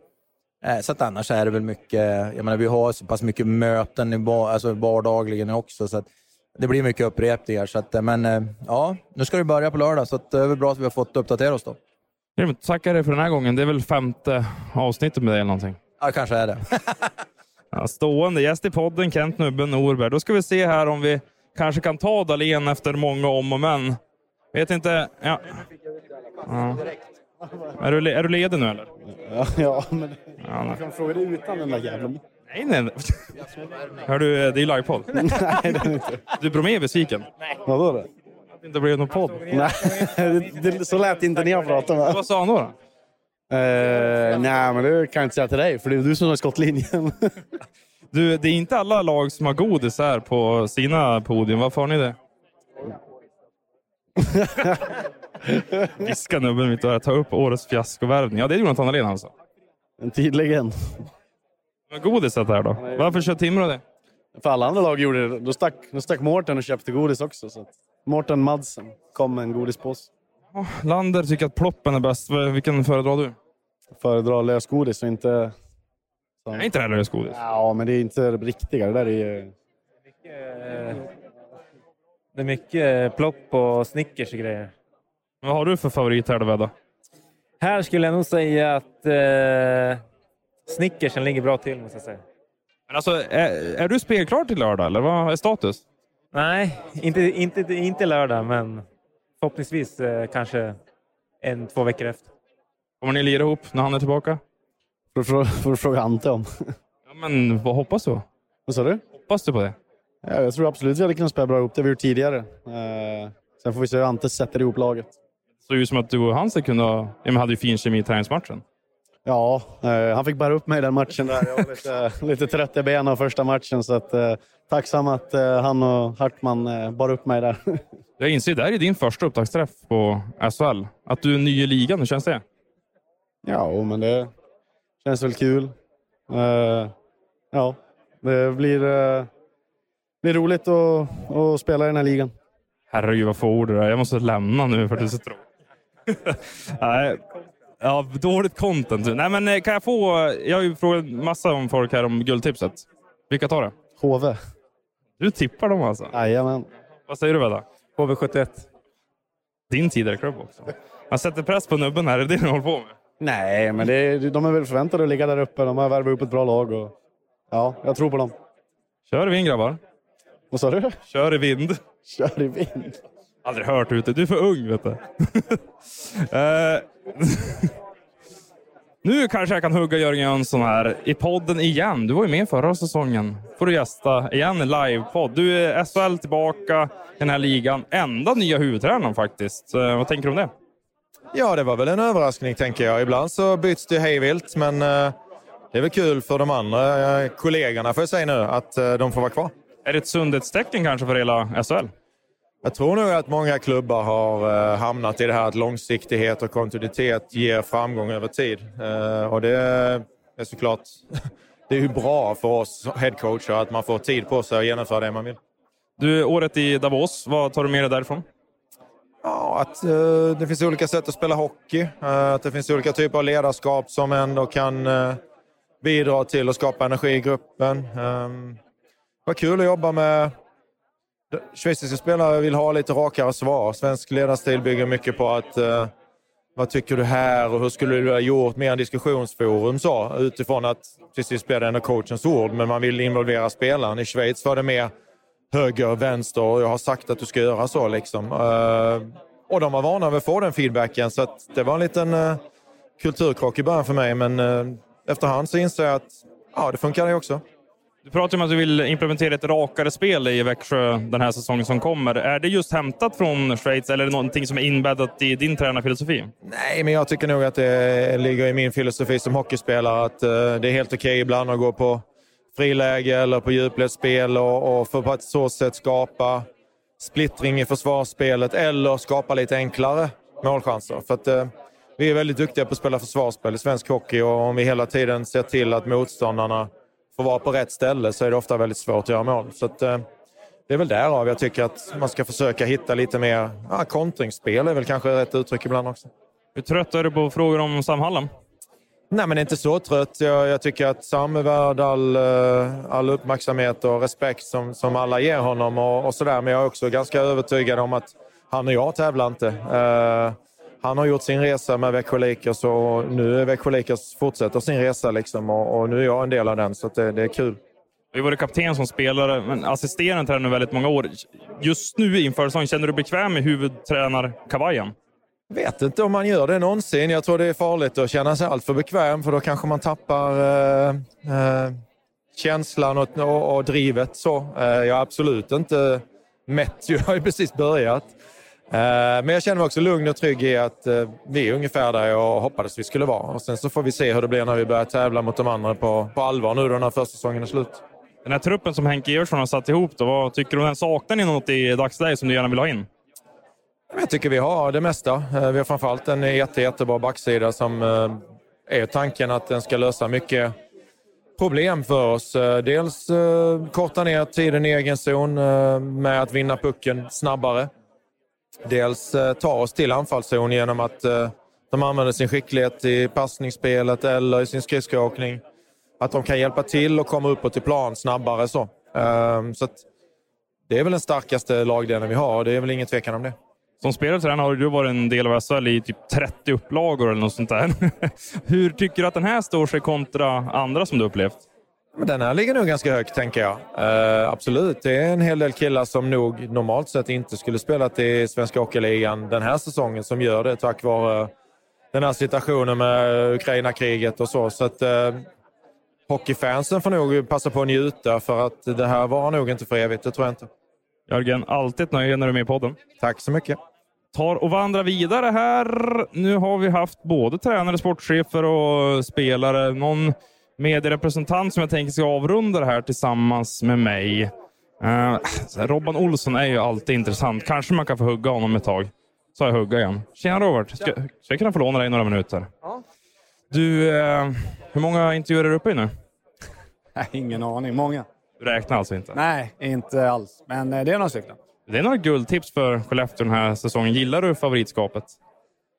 Eh, Så att annars är det väl mycket, jag menar vi har så pass mycket möten i bar, alltså vardagligen också, så att det blir mycket upprepningar. Så att, eh, men eh, ja, nu ska det börja på lördag, så att det är väl bra att vi har fått uppdatera oss då. Tackar dig för den här gången. Det är väl femte avsnittet med dig eller någonting? Ja, kanske är det. <laughs> Ja, stående gäst i podden, Kent Nubben Norberg. Då ska vi se här om vi kanske kan ta Dahlén efter många om och men. Vet inte. Ja. Ja. Är, du, är du ledig nu eller? Ja, ja men Ja, du kan fråga det utan den där jäveln. Nej, nej. Hör du, det är ju livepodd. <laughs> Nej, det är det inte. Du är Bromé besviken? Vadå då? Att det inte blev någon podd? Nej, det, det, så lät inte när jag pratade. Va? Vad sa han då? då? Eh, nej, men det kan jag inte säga till dig, för det är du som har skottlinjen. <laughs> Du, det är inte alla lag som har godis här på sina podium. Varför har ni det? <laughs> <laughs> Viska nubben mitt och ta upp årets fiaskovärvning. Ja, det är Jonathan Dahlén alltså. En tydligen. Men godiset här då? Varför kör Timrå det? För alla andra lag gjorde det. Då stack, då stack Mårten och köpte godis också. Så att Mårten Madsen kom med en godispåse. Lander tycker att ploppen är bäst. Vilken föredrar du? Föredrar lösgodis och inte... Nej, inte det här lösgodis. Ja, men det är inte det riktiga. Det där är ju... Det är mycket plopp och Snickers och grejer. Vad har du för favorit här då, Vedda? Här skulle jag nog säga att eh, Snickersen ligger bra till, måste jag säga. Men alltså, är, är du spelklar till lördag eller vad är status? Nej, inte, inte, inte lördag, men förhoppningsvis eh, kanske en, två veckor efter. Kommer ni lira ihop när han är tillbaka? Får, du fråga Ante om. <laughs> Ja, men vad hoppas du? Vad sa du? Hoppas du på det? Ja, jag tror absolut vi hade kunnat spela bra ihop. Det har vi gjort tidigare. Eh, sen får vi se hur Ante sätter ihop laget. Såg ut som att du och han skulle kunna... Hade ju fin kemi i träningsmatchen. Ja, eh, han fick bära upp mig i den matchen. Där. Jag var lite, <laughs> lite trött i benen av första matchen, så att, eh, tacksam att eh, han och Hartman eh, bar upp mig där. <laughs> Jag inser, det här är din första upptaktsträff på SHL. Att du är ny i ligan, hur känns det? Ja, men det känns väl kul. Eh, ja, det blir, eh, blir roligt att, att spela i den här ligan. Herregud vad få ord det är. Jag måste lämna nu för att det är så tråkigt. <laughs> Nej. Ja, dåligt content. Nej, men eh, kan jag få... Jag har ju frågat massa om folk här om guldtipset. Vilka tar det? HV. Du tippar dem alltså? Jajamän. Vad säger du Vedda? HV71. Din tidigare klubb också. Man sätter press på nubben här, är det det ni håller på med? Nej, men det är, de är väl förväntade att ligga där uppe. De har värvat upp ett bra lag. Och, ja, jag tror på dem. Kör i vind grabbar. Vad sa du? Kör i vind. Kör i vind. Aldrig hört ute. Du är för ung vet du. <laughs> Eh, <laughs> nu kanske jag kan hugga Jörgen Jönsson här i podden igen. Du var ju med förra säsongen. får du gästa igen i livepodd. Du är SHL tillbaka i den här ligan. Enda nya huvudtränaren faktiskt. Eh, vad tänker du om det? Ja, det var väl en överraskning tänker jag. Ibland så byts det hejvilt, men eh, det är väl kul för de andra kollegorna får jag säga nu att de får vara kvar. Är det ett sundhetstecken kanske för hela SHL? Jag tror nog att många klubbar har eh, hamnat i det här att långsiktighet och kontinuitet ger framgång över tid. Eh, och det är såklart <laughs> det är ju bra för oss headcoacher att man får tid på sig att genomföra det man vill. Du, året i Davos, vad tar du med dig därifrån? Ja, att eh, det finns olika sätt att spela hockey. Eh, att det finns olika typer av ledarskap som ändå kan eh, bidra till att skapa energi i gruppen. Det var kul att jobba med Schweiziska spelare vill ha lite rakare svar. Svensk ledarstil bygger mycket på att eh, vad tycker du här och hur skulle du ha gjort? Mer en diskussionsforum så, utifrån att till sist blir det ändå coachens ord, men man vill involvera spelaren. I Schweiz var det mer höger, vänster och jag har sagt att du ska göra så. Liksom. Eh, och de var vana vid att få den feedbacken, så att det var en liten eh, kulturkrock i början för mig, men eh, efterhand så inser jag att ja, det funkar det också. Du pratar om att du vill implementera ett rakare spel i Växjö den här säsongen som kommer. Är det just hämtat från Schweiz eller är det någonting som är inbäddat i din tränarfilosofi? Nej, men jag tycker nog att det ligger i min filosofi som hockeyspelare att eh, det är helt okej okay ibland att gå på friläge eller på djupledsspel och, och för på ett så sätt skapa splittring i försvarsspelet eller skapa lite enklare målchanser. För att, eh, vi är väldigt duktiga på att spela försvarsspel i svensk hockey och om vi hela tiden ser till att motståndarna får vara på rätt ställe så är det ofta väldigt svårt att göra mål. Så att, eh, det är väl därav jag tycker att man ska försöka hitta lite mer ja, kontringsspel är väl kanske rätt uttryck ibland också. Hur trött är du på frågor om Sam Hallam? Nej, men inte så trött. Jag, jag tycker att Sam är värd all, eh, all uppmärksamhet och respekt som, som alla ger honom och, och sådär. Men jag är också ganska övertygad om att han och jag tävlar inte. Uh, han har gjort sin resa med Växjö Lakers och nu är Växjö Lakers fortsätter sin resa liksom och, och, nu är jag en del av den så det, det, är kul. Du har varit kapten som spelare, men assisterande tränare väldigt många år. Just nu inför säsongen, känner du dig bekväm med huvudtränarkavajen? vet inte om man gör det någonsin. Jag tror det är farligt att känna sig alltför bekväm för då kanske man tappar eh, eh, känslan och, och, och drivet. Så, eh, jag är absolut inte mätt. <laughs> Jag har ju precis börjat. Eh, men jag känner mig också lugn och trygg i att eh, vi är ungefär där jag hoppades vi skulle vara. Och sen så får vi se hur det blir när vi börjar tävla mot de andra på, på allvar nu då när första säsongen är slut. Den här truppen som Henke Evertsson har satt ihop, då, vad tycker du? Saknar ni något i dagsläget som du gärna vill ha in? Jag tycker vi har det mesta. Eh, vi har framförallt en jätte, jättebra backsida som är tanken att den ska lösa mycket problem för oss. Dels korta ner tiden i egen zon med att vinna pucken snabbare dels eh, ta oss till anfallszon genom att eh, de använder sin skicklighet i passningsspelet eller i sin skridskoåkning. Att de kan hjälpa till och komma uppåt i plan snabbare. Så, ehm, så det är väl den starkaste lagdelen vi har. Det är väl ingen tvekan om det. Som spelare har du varit en del av SHL i typ 30 upplagor eller något sånt där. <laughs> Hur tycker du att den här står sig kontra andra som du upplevt? Men den här ligger nog ganska högt, tänker jag. Uh, absolut, det är en hel del killar som nog normalt sett inte skulle spelat i Svenska Hockeyligan den här säsongen som gör det tack vare den här situationen med Ukraina-kriget och så. så att, uh, hockeyfansen får nog passa på att njuta för att det här var nog inte för evigt, det tror jag inte. Jörgen, alltid ett nöje när du är med i podden. Tack så mycket. Tar och vandrar vidare här. Nu har vi haft både tränare, sportchefer och spelare. Någon medierepresentant som jag tänker ska avrunda det här tillsammans med mig. Uh, Robban Olsson är ju alltid intressant. Kanske man kan få hugga honom ett tag. Så jag hugga igen. Tjena Robert! Ska, ska jag kunna få låna dig några minuter? Ja. Du, uh, hur många intervjuer är du uppe i nu? ingen aning. Många. Du räknar alltså inte? Nej, inte alls. Men uh, det är några stycken. Det är några guldtips för Skellefteå den här säsongen. Gillar du favoritskapet?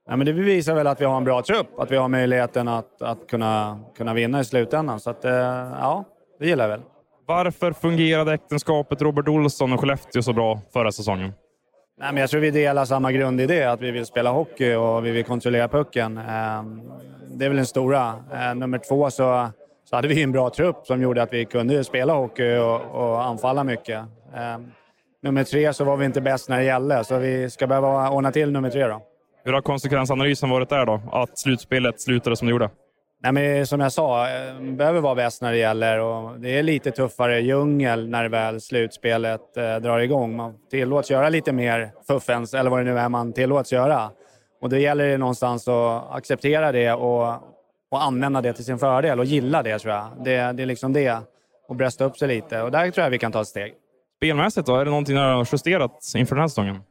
Ja, men det bevisar väl att vi har en bra trupp, att vi har möjligheten att, att kunna, kunna vinna i slutändan. Så att, eh, ja, det gillar jag väl. Varför fungerade äktenskapet Robert Olsson och Skellefteå så bra förra säsongen? Nej, men jag tror vi delar samma grundidé, att vi vill spela hockey och vi vill kontrollera pucken. Eh, Det är väl den stora. Eh, Nummer två så, så hade vi en bra trupp som gjorde att vi kunde spela hockey och, och anfalla mycket. Eh, Nummer tre så var vi inte bäst när det gällde, så vi ska behöva ordna till nummer tre då. Hur har konsekvensanalysen varit där då? Att slutspelet slutade som det gjorde? Nej, men som jag sa, eh, behöver vara bäst när det gäller. Och det är lite tuffare djungel när väl slutspelet eh, drar igång. Man tillåts göra lite mer fuffens, eller vad det nu är man tillåts göra. Och då gäller det någonstans att acceptera det och, och använda det till sin fördel och gilla det tror jag. Det, det är liksom det. Och brösta upp sig lite. Och där tror jag vi kan ta ett steg. Spelmässigt då? Är det någonting ni har justerat inför den här säsongen?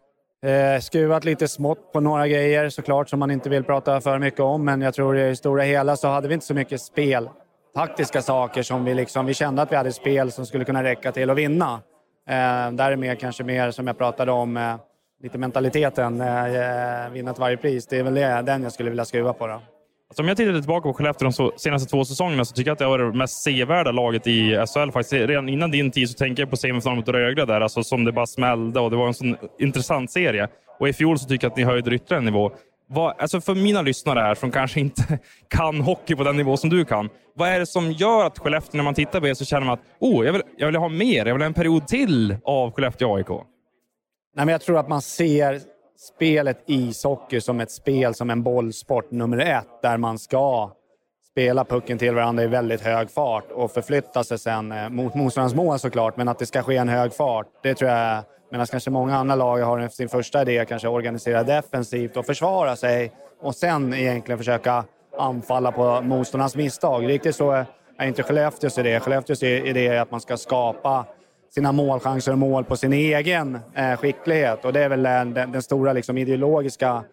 Eh, skruvat lite smått på några grejer såklart som man inte vill prata för mycket om. Men jag tror i det stora hela så hade vi inte så mycket spel. Taktiska saker som vi liksom, vi kände att vi hade spel som skulle kunna räcka till att vinna. Eh, där är mer, kanske mer som jag pratade om, eh, lite mentaliteten. Eh, eh vinna till varje pris. Det är väl det, den jag skulle vilja skruva på då. Alltså om jag tittar tillbaka på Skellefteå de senaste två säsongerna så tycker jag att det har varit det mest sevärda laget i SHL. Faktiskt. Redan innan din tid så tänker jag på semifinalen mot Rögle där, alltså som det bara smällde och det var en sån intressant serie. Och i fjol så tycker jag att ni höjde ytterligare en nivå. Vad, alltså för mina lyssnare här som kanske inte <laughs> kan hockey på den nivå som du kan. Vad är det som gör att Skellefteå, när man tittar på er så känner man att oh, jag, vill, jag vill ha mer, jag vill ha en period till av Skellefteå AIK? Nej, men jag tror att man ser spelet ishockey som ett spel, som en bollsport nummer ett, där man ska spela pucken till varandra i väldigt hög fart och förflytta sig sen eh, mot motståndarens mål såklart, men att det ska ske en hög fart. Det tror jag, medan kanske många andra lag har sin första idé, kanske organisera defensivt och försvara sig och sen egentligen försöka anfalla på motståndarnas misstag. Riktigt så är inte Skellefteås idé. Skellefteås idé är att man ska skapa sina målchanser och mål på sin egen eh, skicklighet. Och det är väl den, den, stora liksom, ideologiska,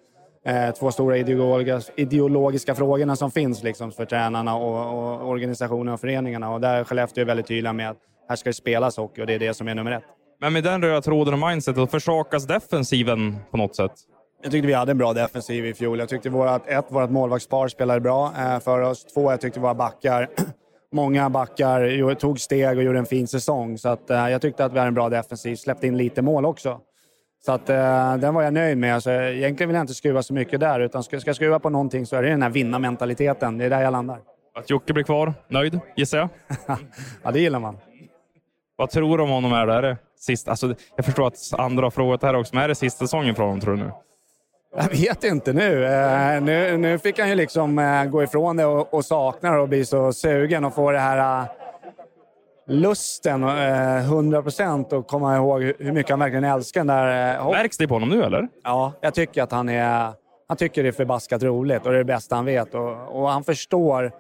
eh, två stora ideologiska, ideologiska frågorna som finns liksom, för tränarna och, och organisationerna och föreningarna. Och där är Skellefteå väldigt tydliga med att här ska det spelas hockey och det är det som är nummer ett. Men med den röda tråden och mindsetet, försakas defensiven på något sätt? Jag tyckte vi hade en bra defensiv i fjol. Jag tyckte vårat, ett, vårt målvaktspar spelade bra eh, för oss. Två, jag tyckte våra backar, många backar tog steg och gjorde en fin säsong. Så att, eh, jag tyckte att vi hade en bra defensiv. Släppte in lite mål också. Så att, eh, den var jag nöjd med. Så egentligen vill jag inte skruva så mycket där, utan ska, jag skruva på någonting så är det den här vinna-mentaliteten. Det är där jag landar. Att Jocke blir kvar, nöjd gissar jag? <laughs> ja, det gillar man. Vad tror du om honom? Är det, är det sist, alltså, jag förstår att andra har frågat det här också, men är det sista säsongen för honom tror du nu? Jag vet inte nu. Eh, nu. Nu fick han ju liksom eh, gå ifrån det och, och sakna det och bli så sugen och få det här eh, lusten, eh, 100 procent och komma ihåg hur- mycket han verkligen älskar den där Märks det på honom nu eller? Ja, jag tycker att han är... Han tycker det är förbaskat roligt och det är det bästa han vet. Och, och han förstår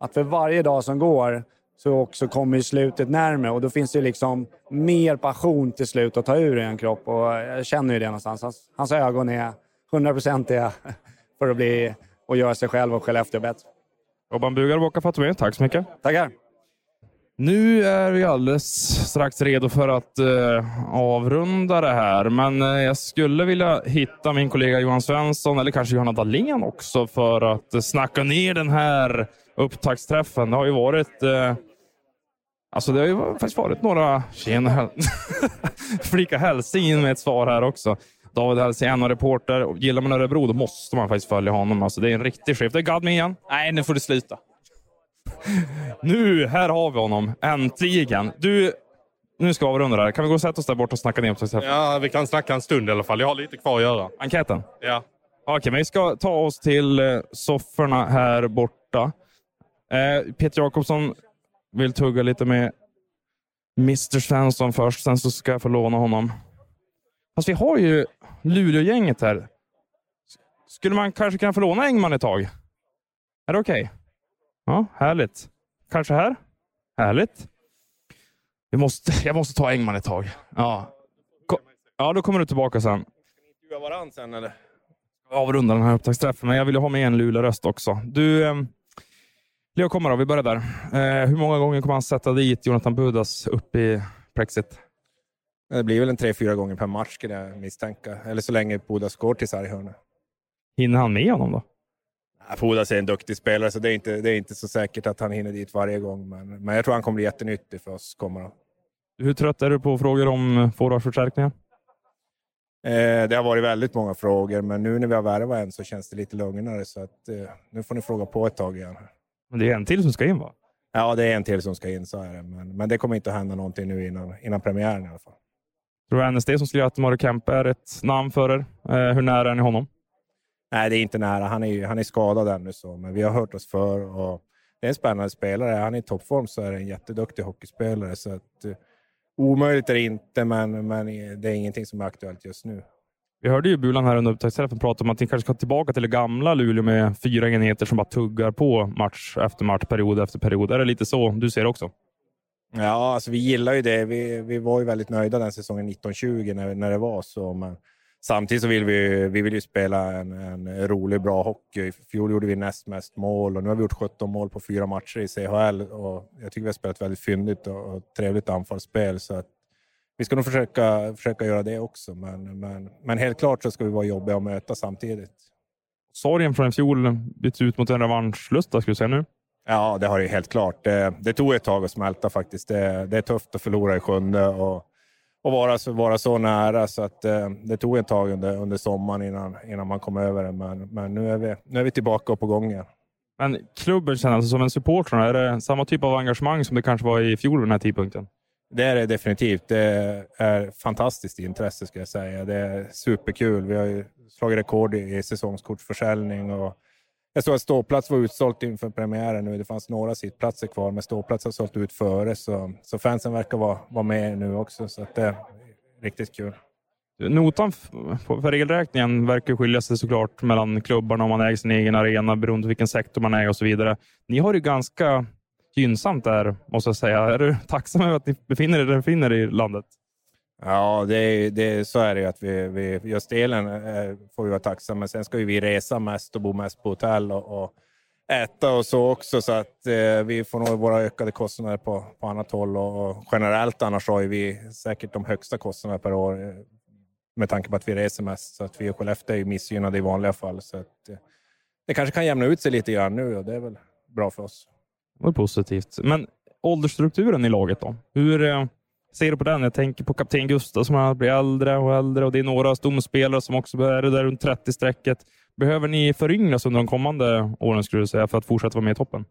att för varje dag som går så också kommer slutet närmare och då finns det liksom mer passion till slut att ta ur i en kropp och jag känner ju det någonstans. Hans, hans ögon är hundraprocentiga för att bli och göra sig själv och Skellefteå bättre. Robban Bugar du är med. Tack så mycket. Tackar. Nu är vi alldeles strax redo för att eh, avrunda det här, men eh, jag skulle vilja hitta min kollega Johan Svensson, eller kanske Johanna Dahlén också, för att eh, snacka ner den här upptaktsträffen. Det har ju varit eh, Alltså det har ju faktiskt varit några... Tjena! <laughs> Flika hälsing in med ett svar här också. David Hellsing, och reporter. Och Gillar man Örebro då måste man faktiskt följa honom. Alltså det är en riktig chef. Det är Gadmi igen. Nej, nu får du sluta. <laughs> Nu, här har vi honom. Äntligen. Du, nu ska vi avrunda det här. Kan vi gå och sätta oss där borta och snacka ner på Ja, vi kan snacka en stund i alla fall. Jag har lite kvar att göra. Enkäten? Ja. Okej, men vi ska ta oss till eh, sofforna här borta. Eh, Peter Jakobsson vill tugga lite med Mr Svensson först, sen så ska jag få låna honom. Fast vi har ju Luleå-gänget här. Skulle man kanske kunna få låna Engman ett tag? Är det okej? Ja, härligt. Kanske här? Härligt. Vi måste, <laughs> jag måste ta Engman ett tag. Ja. Ko- ja, då kommer du tillbaka sen. Intervjua varandra sen eller? avrunda den här upptaktsträffen, men jag vill ju ha med en Luleå-röst också. Du, eh, Leo kommer då, vi börjar där. Eh, hur många gånger kommer han sätta dit Jonathan Budas upp i plexit? Det blir väl en tre, fyra gånger per match skulle jag misstänka. Eller så länge Pudas går till sarghörna. Hinner han med honom då? Pudas är en duktig spelare, så det är, inte, det är inte så säkert att han hinner dit varje gång. Men, men jag tror han kommer bli jättenyttig för oss. Kommer han. Hur trött är du på frågor om forwardsförstärkningar? Eh, det har varit väldigt många frågor, men nu när vi har värvat en så känns det lite lugnare. Så att, eh, nu får ni fråga på ett tag igen. Men det är en till som ska in va? Ja, det är en till som ska in, så är det. Men, men det kommer inte att hända någonting nu innan, innan premiären i alla fall. Tror du NSD som skulle göra att Mario Kempe är ett namn för er? Eh, hur nära är ni honom? Nej, det är inte nära. Han är, han är skadad ännu, så, men vi har hört oss för. Och det är en spännande spelare. Han är i toppform så är det en jätteduktig hockeyspelare. Så att, eh, omöjligt är det inte, men, men det är ingenting som är aktuellt just nu. Vi hörde ju Bulan här under upptaktsträffen prata om att ni kanske ska tillbaka till det gamla Luleå med fyra enheter som bara tuggar på match efter match, period efter period. Är det lite så du ser det också? Ja, alltså vi gillar ju det. Vi, vi var ju väldigt nöjda den säsongen 1920 när, när det var så. Men samtidigt så vill vi, vi vill ju spela en, en rolig, bra hockey. I fjol gjorde vi näst mest mål och nu har vi gjort 17 mål på fyra matcher i CHL. Och jag tycker vi har spelat väldigt fyndigt och, och trevligt anfallsspel. Så att vi ska nog försöka, försöka göra det också. Men, men, men helt klart så ska vi vara jobbiga att möta samtidigt. Sorgen från i fjol byts ut mot en revanschlusta, skulle du säga nu? Ja, det har det helt klart. Det, det tog ett tag att smälta faktiskt. Det, det är tufft att förlora i sjunde och, och vara, så, vara så nära. Så att, eh, det tog ett tag under, under sommaren innan, innan man kom över det. Men, men nu, är vi, nu är vi tillbaka och på gång igen. Men klubben känner alltså som en supporter, är det samma typ av engagemang som det kanske var i fjol vid den här tidpunkten? Det är det definitivt. Det är fantastiskt intresse ska jag säga. Det är superkul. Vi har ju slagit rekord i i säsongskortsförsäljning och jag såg att ståplats var utsålt inför premiären nu. Det fanns några sittplatser kvar, men ståplats har sålt ut före. Så, så fansen verkar vara, vara med nu också, så att det är riktigt kul. Notan för elräkningen verkar skilja sig såklart mellan klubbarna om man äger sin egen arena beroende på vilken sektor man äger och så vidare. Ni har det ganska gynnsamt där, måste jag säga. Är du <laughs> tacksam över att ni befinner er där ni befinner er i landet? Ja, det, det, så är det ju. Att vi, vi, just elen eh, får vi vara tacksamma. Men sen ska ju vi resa mest och bo mest på hotell och, och äta och så också. Så att eh, vi får nog våra ökade kostnader på, på annat håll. Och, och generellt annars har vi säkert de högsta kostnaderna per år eh, med tanke på att vi reser mest. Så att vi och Skellefteå är ju missgynnade i vanliga fall. Så att, eh, det kanske kan jämna ut sig lite grann nu och det är väl bra för oss. Det var positivt. Men åldersstrukturen i laget då? Hur eh, ser du på den? Jag tänker på kapten Gustav som blir äldre och äldre och det är några stomspelare som också är där runt 30-strecket. Behöver ni föryngras under de kommande åren skulle du säga för att fortsätta vara med i toppen?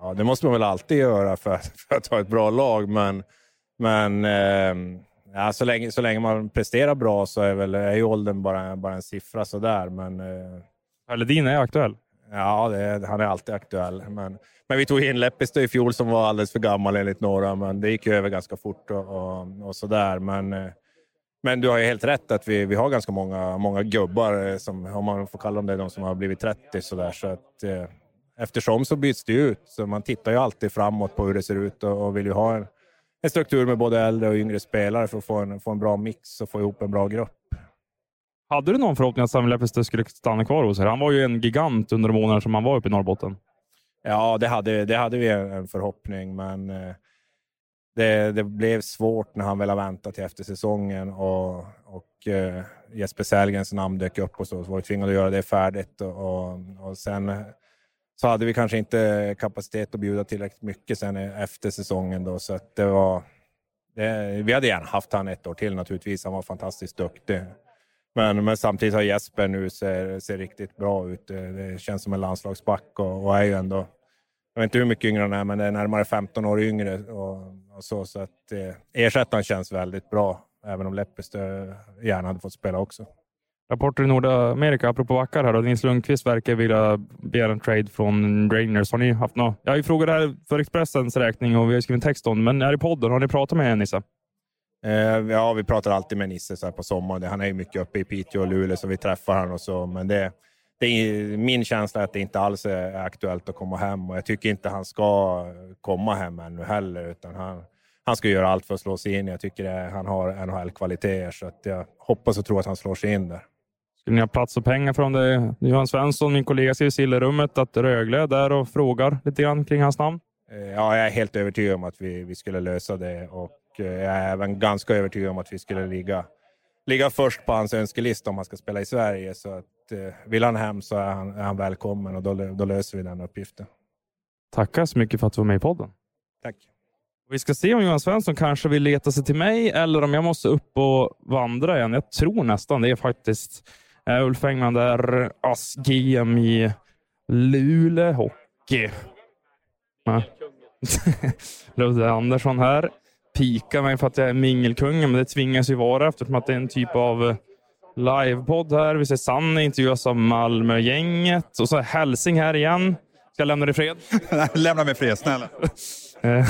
Ja, det måste man väl alltid göra för att, för att ha ett bra lag, men, men eh, ja, så, länge, så länge man presterar bra så är, väl, är ju åldern bara, bara en siffra sådär. Men, eh, Ledin är aktuell. Ja, det, han är alltid aktuell. Men, men vi tog in Lepistö i fjol som var alldeles för gammal enligt några, men det gick ju över ganska fort och, och, och sådär. Men, eh, men du har ju helt rätt att vi, vi har ganska många, många gubbar, eh, som, om man får kalla dem det, de som har blivit 30 sådär. Så att, eh, eftersom så byts det ju ut, så man tittar ju alltid framåt på hur det ser ut och, och vill ju ha en, en struktur med både äldre och yngre spelare för att få en, få en bra mix och få ihop en bra grupp. Hade du någon förhoppning att Samuel Lepistö skulle stanna kvar hos er? Han var ju en gigant under de månader som han var uppe i Norrbotten. Ja, det hade, det hade vi en förhoppning, men eh, det, det blev svårt när han väl har väntat till efter säsongen och, och eh, Jesper Sellgrens namn dök upp och så, så var vi tvingade att göra det färdigt. Och, och, och sen eh, så hade vi kanske inte kapacitet att bjuda tillräckligt mycket sen efter säsongen. Då, så att det var, det, vi hade gärna haft han ett år till naturligtvis. Han var fantastiskt duktig. Men, men samtidigt har Jesper nu ser, ser riktigt bra ut. Eh, det, känns som en landslagsback och, och är ju ändå, jag vet inte hur mycket yngre han är, men det är närmare 15 år yngre. Och, och så, så att eh, ersättaren känns väldigt bra, även om Lepistö gärna hade fått spela också. Rapporter i Nordamerika, apropå backar här, då. Nils Lundqvist verkar vilja begära en trade från Rangers. Har ni haft något? Jag har ju frågat det här för Expressens räkning och vi har skrivit en text om det, men är i podden, har ni pratat med Nisse? Eh, ja, vi pratar alltid med Nisse så här på sommaren. Han är ju mycket uppe i Piteå och Luleå, så vi träffar honom och så. Men det, det är, min känsla är att det inte alls är aktuellt att komma hem och jag tycker inte han ska komma hem ännu heller, utan han, han ska göra allt för att slå sig in. Jag tycker det, han har NHL-kvaliteter, så att jag hoppas och tror att han slår sig in där. Skulle ni ha plats och pengar från det? Johan Svensson, min kollega, ser i Sillerummet att Rögle är där och frågar lite grann kring hans namn. Eh, Ja, jag är helt övertygad om att vi, vi skulle lösa det och jag är även ganska övertygad om att vi skulle ligga, ligga först på hans önskelista om han ska spela i Sverige. Så att, eh, vill han hem så är han, är han välkommen och då, då löser vi den uppgiften. Tackar så mycket för att du var med i podden. Tack. Vi ska se om Johan Svensson kanske vill leta sig till mig eller om jag måste upp och vandra igen. Jag tror nästan det är faktiskt uh, Ulf Engman där, ASS-GM i Luleå Hockey. <laughs> Ludde Andersson här. Pikar mig för att jag är mingelkungen, men det tvingas ju vara eftersom att det är en typ av eh, livepodd här. Vi ser Sanne intervjuas av Malmögänget och så är Hälsing här igen. Ska jag lämna dig i fred? <laughs> Lämna mig i fred, snälla. <laughs> Eh,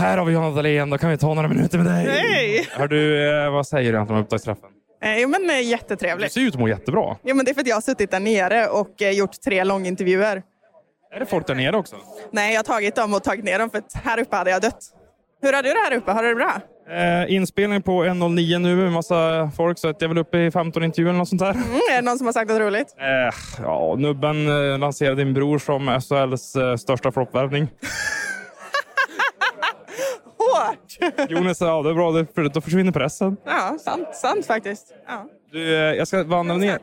här har vi Johanna Dahlén, då kan vi ta några minuter med dig. Hej! Du, eh, vad säger du om upptaktsträffen? Eh, jo, men eh, Du jättetrevligt. ser ut att må jättebra. Jo, men det är för att jag har suttit där nere och eh, gjort tre långintervjuer. Är det folk där nere också? Nej, jag har tagit dem och tagit ner dem för att här uppe hade jag dött. Hur har du det här uppe? Har du det bra? Eh, inspelning på 1.09 nu med massa folk, så att jag är väl uppe i 15 intervjuer eller något sånt där. Mm, är det någon som har sagt något roligt? Eh, ja, nubben eh, lanserade din bror som SHLs eh, största floppvärvning. <laughs> Hårt! Jonas ja, det är bra, för då försvinner pressen. Ja, sant, sant faktiskt. Ja. Du, eh, jag ska vandra ner.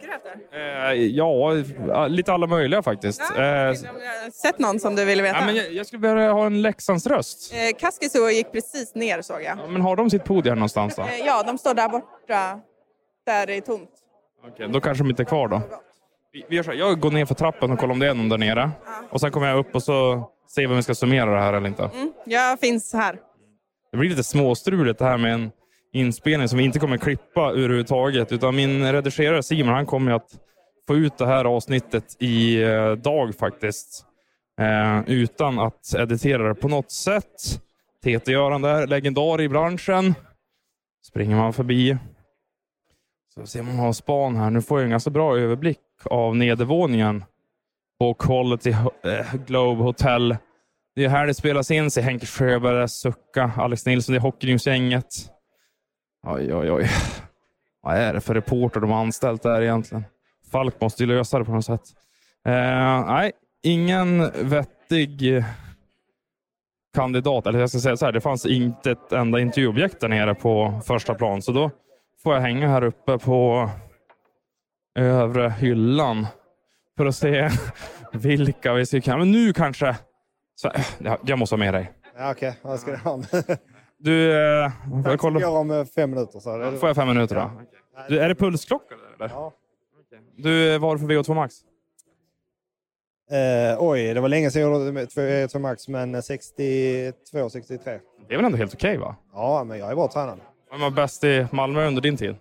Eh, ja, eh, lite alla möjliga faktiskt. Eh, Har du sett någon som du ville veta? ja, men jag, jag skulle vilja ha en Leksandsröst. Eh, Kaskisuo gick precis ner såg jag. Ja, men har de sitt podium någonstans då? Eh, ja, de står där borta. Där det är tomt. Okej, då kanske de inte är kvar då. Vi, vi gör så här, jag går ner för trappen och kollar om det är någon där nere. Och sen kommer jag upp och så ser vi om vi ska summera det här eller inte. Mm, jag finns här. Det blir lite småstruligt det här med en inspelning som vi inte kommer klippa överhuvudtaget. Utan min redigerare Simon han kommer ju att få ut det här avsnittet i eh, dag faktiskt. Eh, utan att editera det på något sätt. TT-Göran där, legendar i branschen. Springer man förbi. Så ser man har span här. Nu får jag en ganska bra överblick av nedervåningen på Quality eh, Globe Hotel. Det är här det spelas in. Se Henke Sjöberg, Sucka, Alex Nilsson, det är Hockeynews-gänget. Oj, oj, oj. Vad är det för reporter de har anställt där egentligen? Falk måste ju lösa det på något sätt. Eh, nej, ingen vettig kandidat. Eller jag ska säga så här, det fanns inte ett enda intervjuobjekt där nere på första plan. Så då får jag hänga här uppe på övre hyllan för att se <laughs> vilka vi ska kunna. Men nu kanske. Så, jag, jag måste ha med dig. Ja, Okej, vad ska du ha? <laughs> Du, eh, får jag kolla? Jag om eh, fem minuter. Så. det- Får jag fem minuter då? Du, är det pulsklocka? Eller? Ja. Du, vad har du för VO2 Max? Eh, oj, det var länge sedan jag gjorde med två- eh, två max, men 62, 63. Det är väl ändå helt okej va? Ja, men jag är bra tränad. Vem var bäst i Malmö under din tid?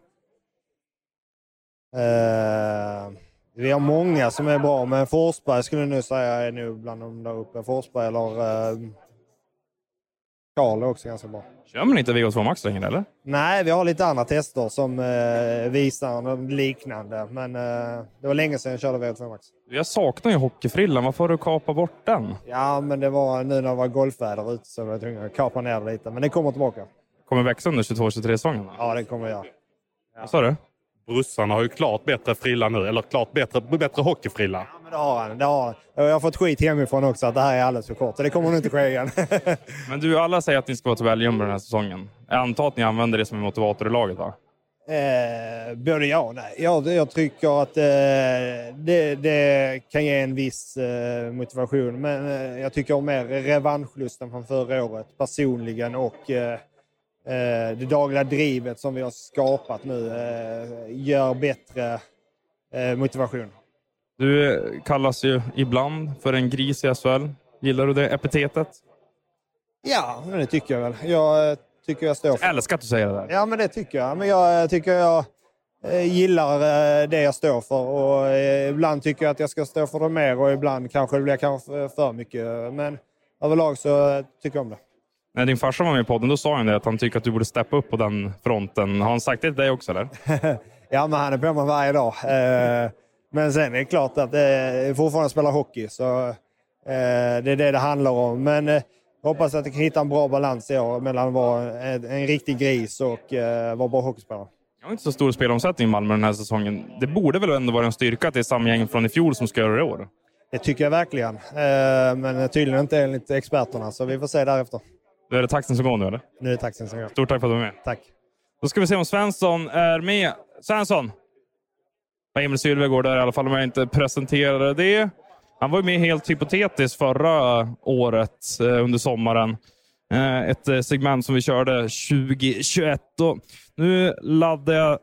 Eh, vi har många som är bra, men Forsberg skulle jag nu säga är nu bland de där uppe. Forsberg eller eh, Karl är också ganska bra. Kör man inte VO2 Max längre eller? Nej, vi har lite andra tester som eh, visar något liknande, men eh, det var länge sedan jag körde VO2 Max. Jag saknar ju hockeyfrillan. Varför har du kapat bort den? Ja, men det var nu när det var golfväder ute så var jag tvungen att kapa ner det lite, men det kommer tillbaka. Kommer växa under 22-23 säsongen? Ja, det kommer jag göra. Vad sa du? Brussarna har ju klart bättre frilla nu, eller klart bättre, bättre hockeyfrilla. Det har han. Det har han. Jag har fått skit hemifrån också att det här är alldeles för kort. Så det kommer nog inte ske igen. <laughs> Men du, alla säger att ni ska vara tabelljumbo den här säsongen. Jag antar att ni använder det som en motivator i laget va? Eh, både ja och nej. Jag, jag tycker att eh, det, det kan ge en viss eh, motivation. Men eh, jag tycker om mer revanschlusten från förra året personligen och eh, eh, det dagliga drivet som vi har skapat nu eh, gör bättre motivation. Du kallas ju ibland för en gris i SHL. Gillar du det epitetet? Ja, men det tycker jag väl. Jag eh, tycker jag står för Jag älskar att du säger det där. Ja, men det tycker jag. Men jag eh, tycker jag eh, gillar det jag står för. Och ibland tycker jag att jag ska stå för det mer och ibland kanske det blir kanske för mycket. Men överlag så tycker jag om det. När din farsa var med i podden, då sa han det att han tycker att du borde steppa upp på den fronten. Har han sagt det till dig också eller? <laughs> ja, men han är på mig varje dag. Eh, Men sen är det klart att jag fortfarande spelar hockey. Så eh, det är det det handlar om. Men eh, jag hoppas att jag kan hitta en bra balans i år mellan att vara en, en riktig gris och eh, vara bra hockeyspelare. Jag har inte så stor spelomsättning i Malmö den här säsongen. Det borde väl ändå vara en styrka att det är samma gäng från i fjol som ska göra det i år? Det tycker jag verkligen. Eh, Men tydligen inte enligt experterna, så vi får se därefter. Då är det taxin som går nu eller? Nu är det taxin som går. Stort tack för att du var med. Tack. Då ska vi se om Svensson är med. Svensson! Emil Sylvegård där i alla fall om jag inte presenterade det. Han var ju med helt hypotetiskt förra året eh, under sommaren. Eh, ett eh, segment som vi körde 2021. Och nu laddar jag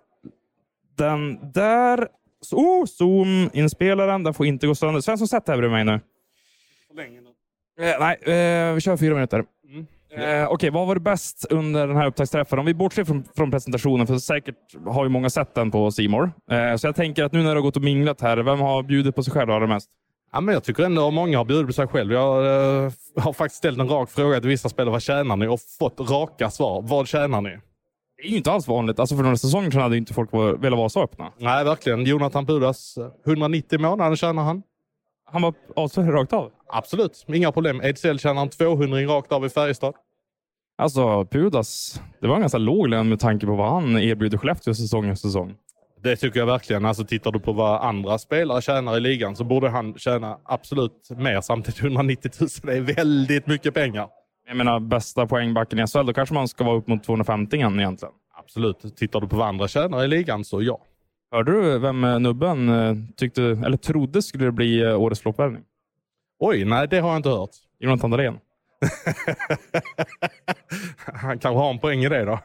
den där. Oh, Zoom-inspelaren. Den får inte gå sönder. Svensson, sätt dig bredvid mig nu. Eh, nej, eh, vi kör fyra minuter. Eh, Okej, vad var det bäst under den här upptaktsträffen? Om vi bortser från, från presentationen, för säkert har ju många sett den på Simor. Eh, så jag tänker att nu när du har gått och minglat här, vem har bjudit på sig själv allra mest? Ja, men jag tycker ändå att många har bjudit på sig själv. Jag eh, har faktiskt ställt en rak fråga till vissa spelare. Vad tjänar ni? Och fått raka svar. Vad tjänar ni? Det är ju inte alls vanligt. Alltså för några säsonger sedan hade ju inte folk velat vara så öppna. Nej, verkligen. Jonathan Pudas, eh, 190 månader tjänar han. Han var alltså rakt av? Absolut, inga problem. Ejdsell tjänar en 200 rakt av i Färjestad. Alltså Pudas, det var en ganska låg lön med tanke på vad han erbjuder Skellefteå säsong efter säsong. Det tycker jag verkligen. Alltså, tittar du på vad andra spelare tjänar i ligan så borde han tjäna absolut mer. Samtidigt 190 000 det är väldigt mycket pengar. Jag menar bästa poängbacken i SHL, då kanske man ska vara upp mot 250 igen egentligen. Absolut. Tittar du på vad andra tjänar i ligan så ja. Hörde du vem eh, nubben eh, tyckte, eller trodde skulle bli eh, årets floppvärvning? Oj, nej det har jag inte hört. Jonathan Dahlén. <laughs> Han kanske har en poäng i det då.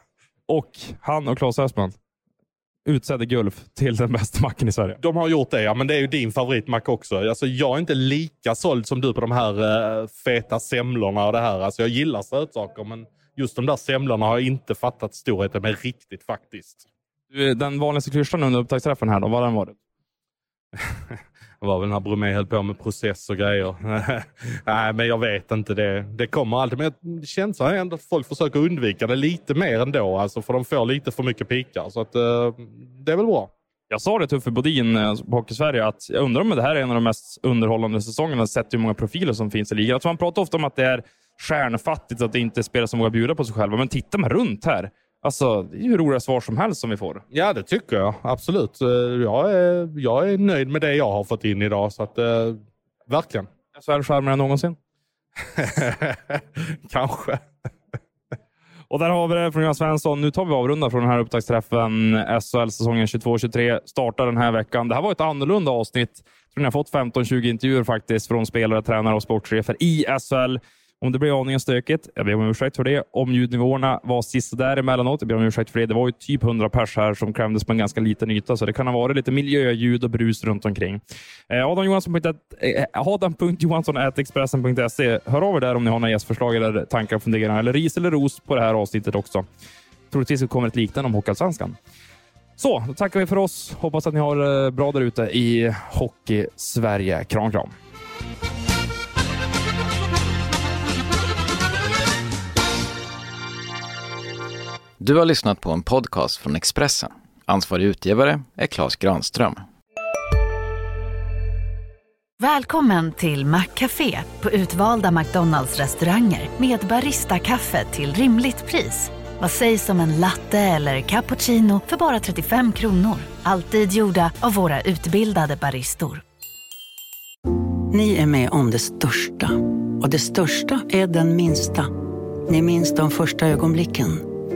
Och han och Claes Östman utsedde Gulf till den bästa macken i Sverige. De har gjort det, ja. Men det är ju din favoritmack också. Alltså, jag är inte lika såld som du på de här uh, feta semlorna och det här. Alltså, jag gillar sötsaker, men just de där semlorna har jag inte fattat storheten med riktigt faktiskt. Den vanligaste klyschan under upptaktsträffen här då, vad den varit? <laughs> Det var väl när Bromé höll på med process och grejer. <laughs> Nej, men jag vet inte. Det, det kommer alltid. Men känslan är ändå att folk försöker undvika det lite mer ändå. Alltså, för de får lite för mycket pikar. Så att, eh, det är väl bra. Jag sa det till Uffe Bodin eh, på Hockey-Sverige att jag undrar om det här är en av de mest underhållande säsongerna sett hur många profiler som finns i ligan. Alltså man pratar ofta om att det är stjärnfattigt, att det inte är spelare som vågar bjuda på sig själva. Men tittar man runt här, alltså, det är ju hur roliga svar som helst som vi får. Ja, det tycker jag. Absolut. Eh, Jag är, jag är nöjd med det jag har fått in idag. Så att, eh, verkligen. SHL-skärmare än någonsin? <laughs> Kanske. <laughs> Och där har vi det från Johan Svensson. Nu tar vi avrunda från den här upptaktsträffen. SHL-säsongen 22-23 startar den här veckan. Det här var ett annorlunda avsnitt. Jag tror ni har fått 15-20 intervjuer faktiskt från spelare, tränare och sportchefer i SHL. Om det blir aningen stökigt, jag ber om ursäkt för det. Om ljudnivåerna var sisådär emellanåt, jag ber om ursäkt för det. Det var ju typ 100 pers här som krämdes på en ganska liten yta, så det kan ha varit lite miljöljud och brus runt omkring. Eh, Adam Johansson, eh, adam.johansson.expressen.se. Hör av er där om ni har några gästförslag eller tankar och funderingar, eller ris eller ros på det här avsnittet också. Troligtvis kommer ett liknande om Hockeyallsvenskan. Så, då tackar vi för oss. Hoppas att ni har det bra där ute i Hockey-Sverige. Kram, kram. Du har lyssnat på en podcast från Expressen. Ansvarig utgivare är Klas Granström. Välkommen till Maccafé på utvalda McDonalds restauranger med Baristakaffe till rimligt pris. Vad sägs om en latte eller cappuccino för bara 35 kronor? Alltid gjorda av våra utbildade baristor. Ni är med om det största. Och det största är den minsta. Ni minns de första ögonblicken.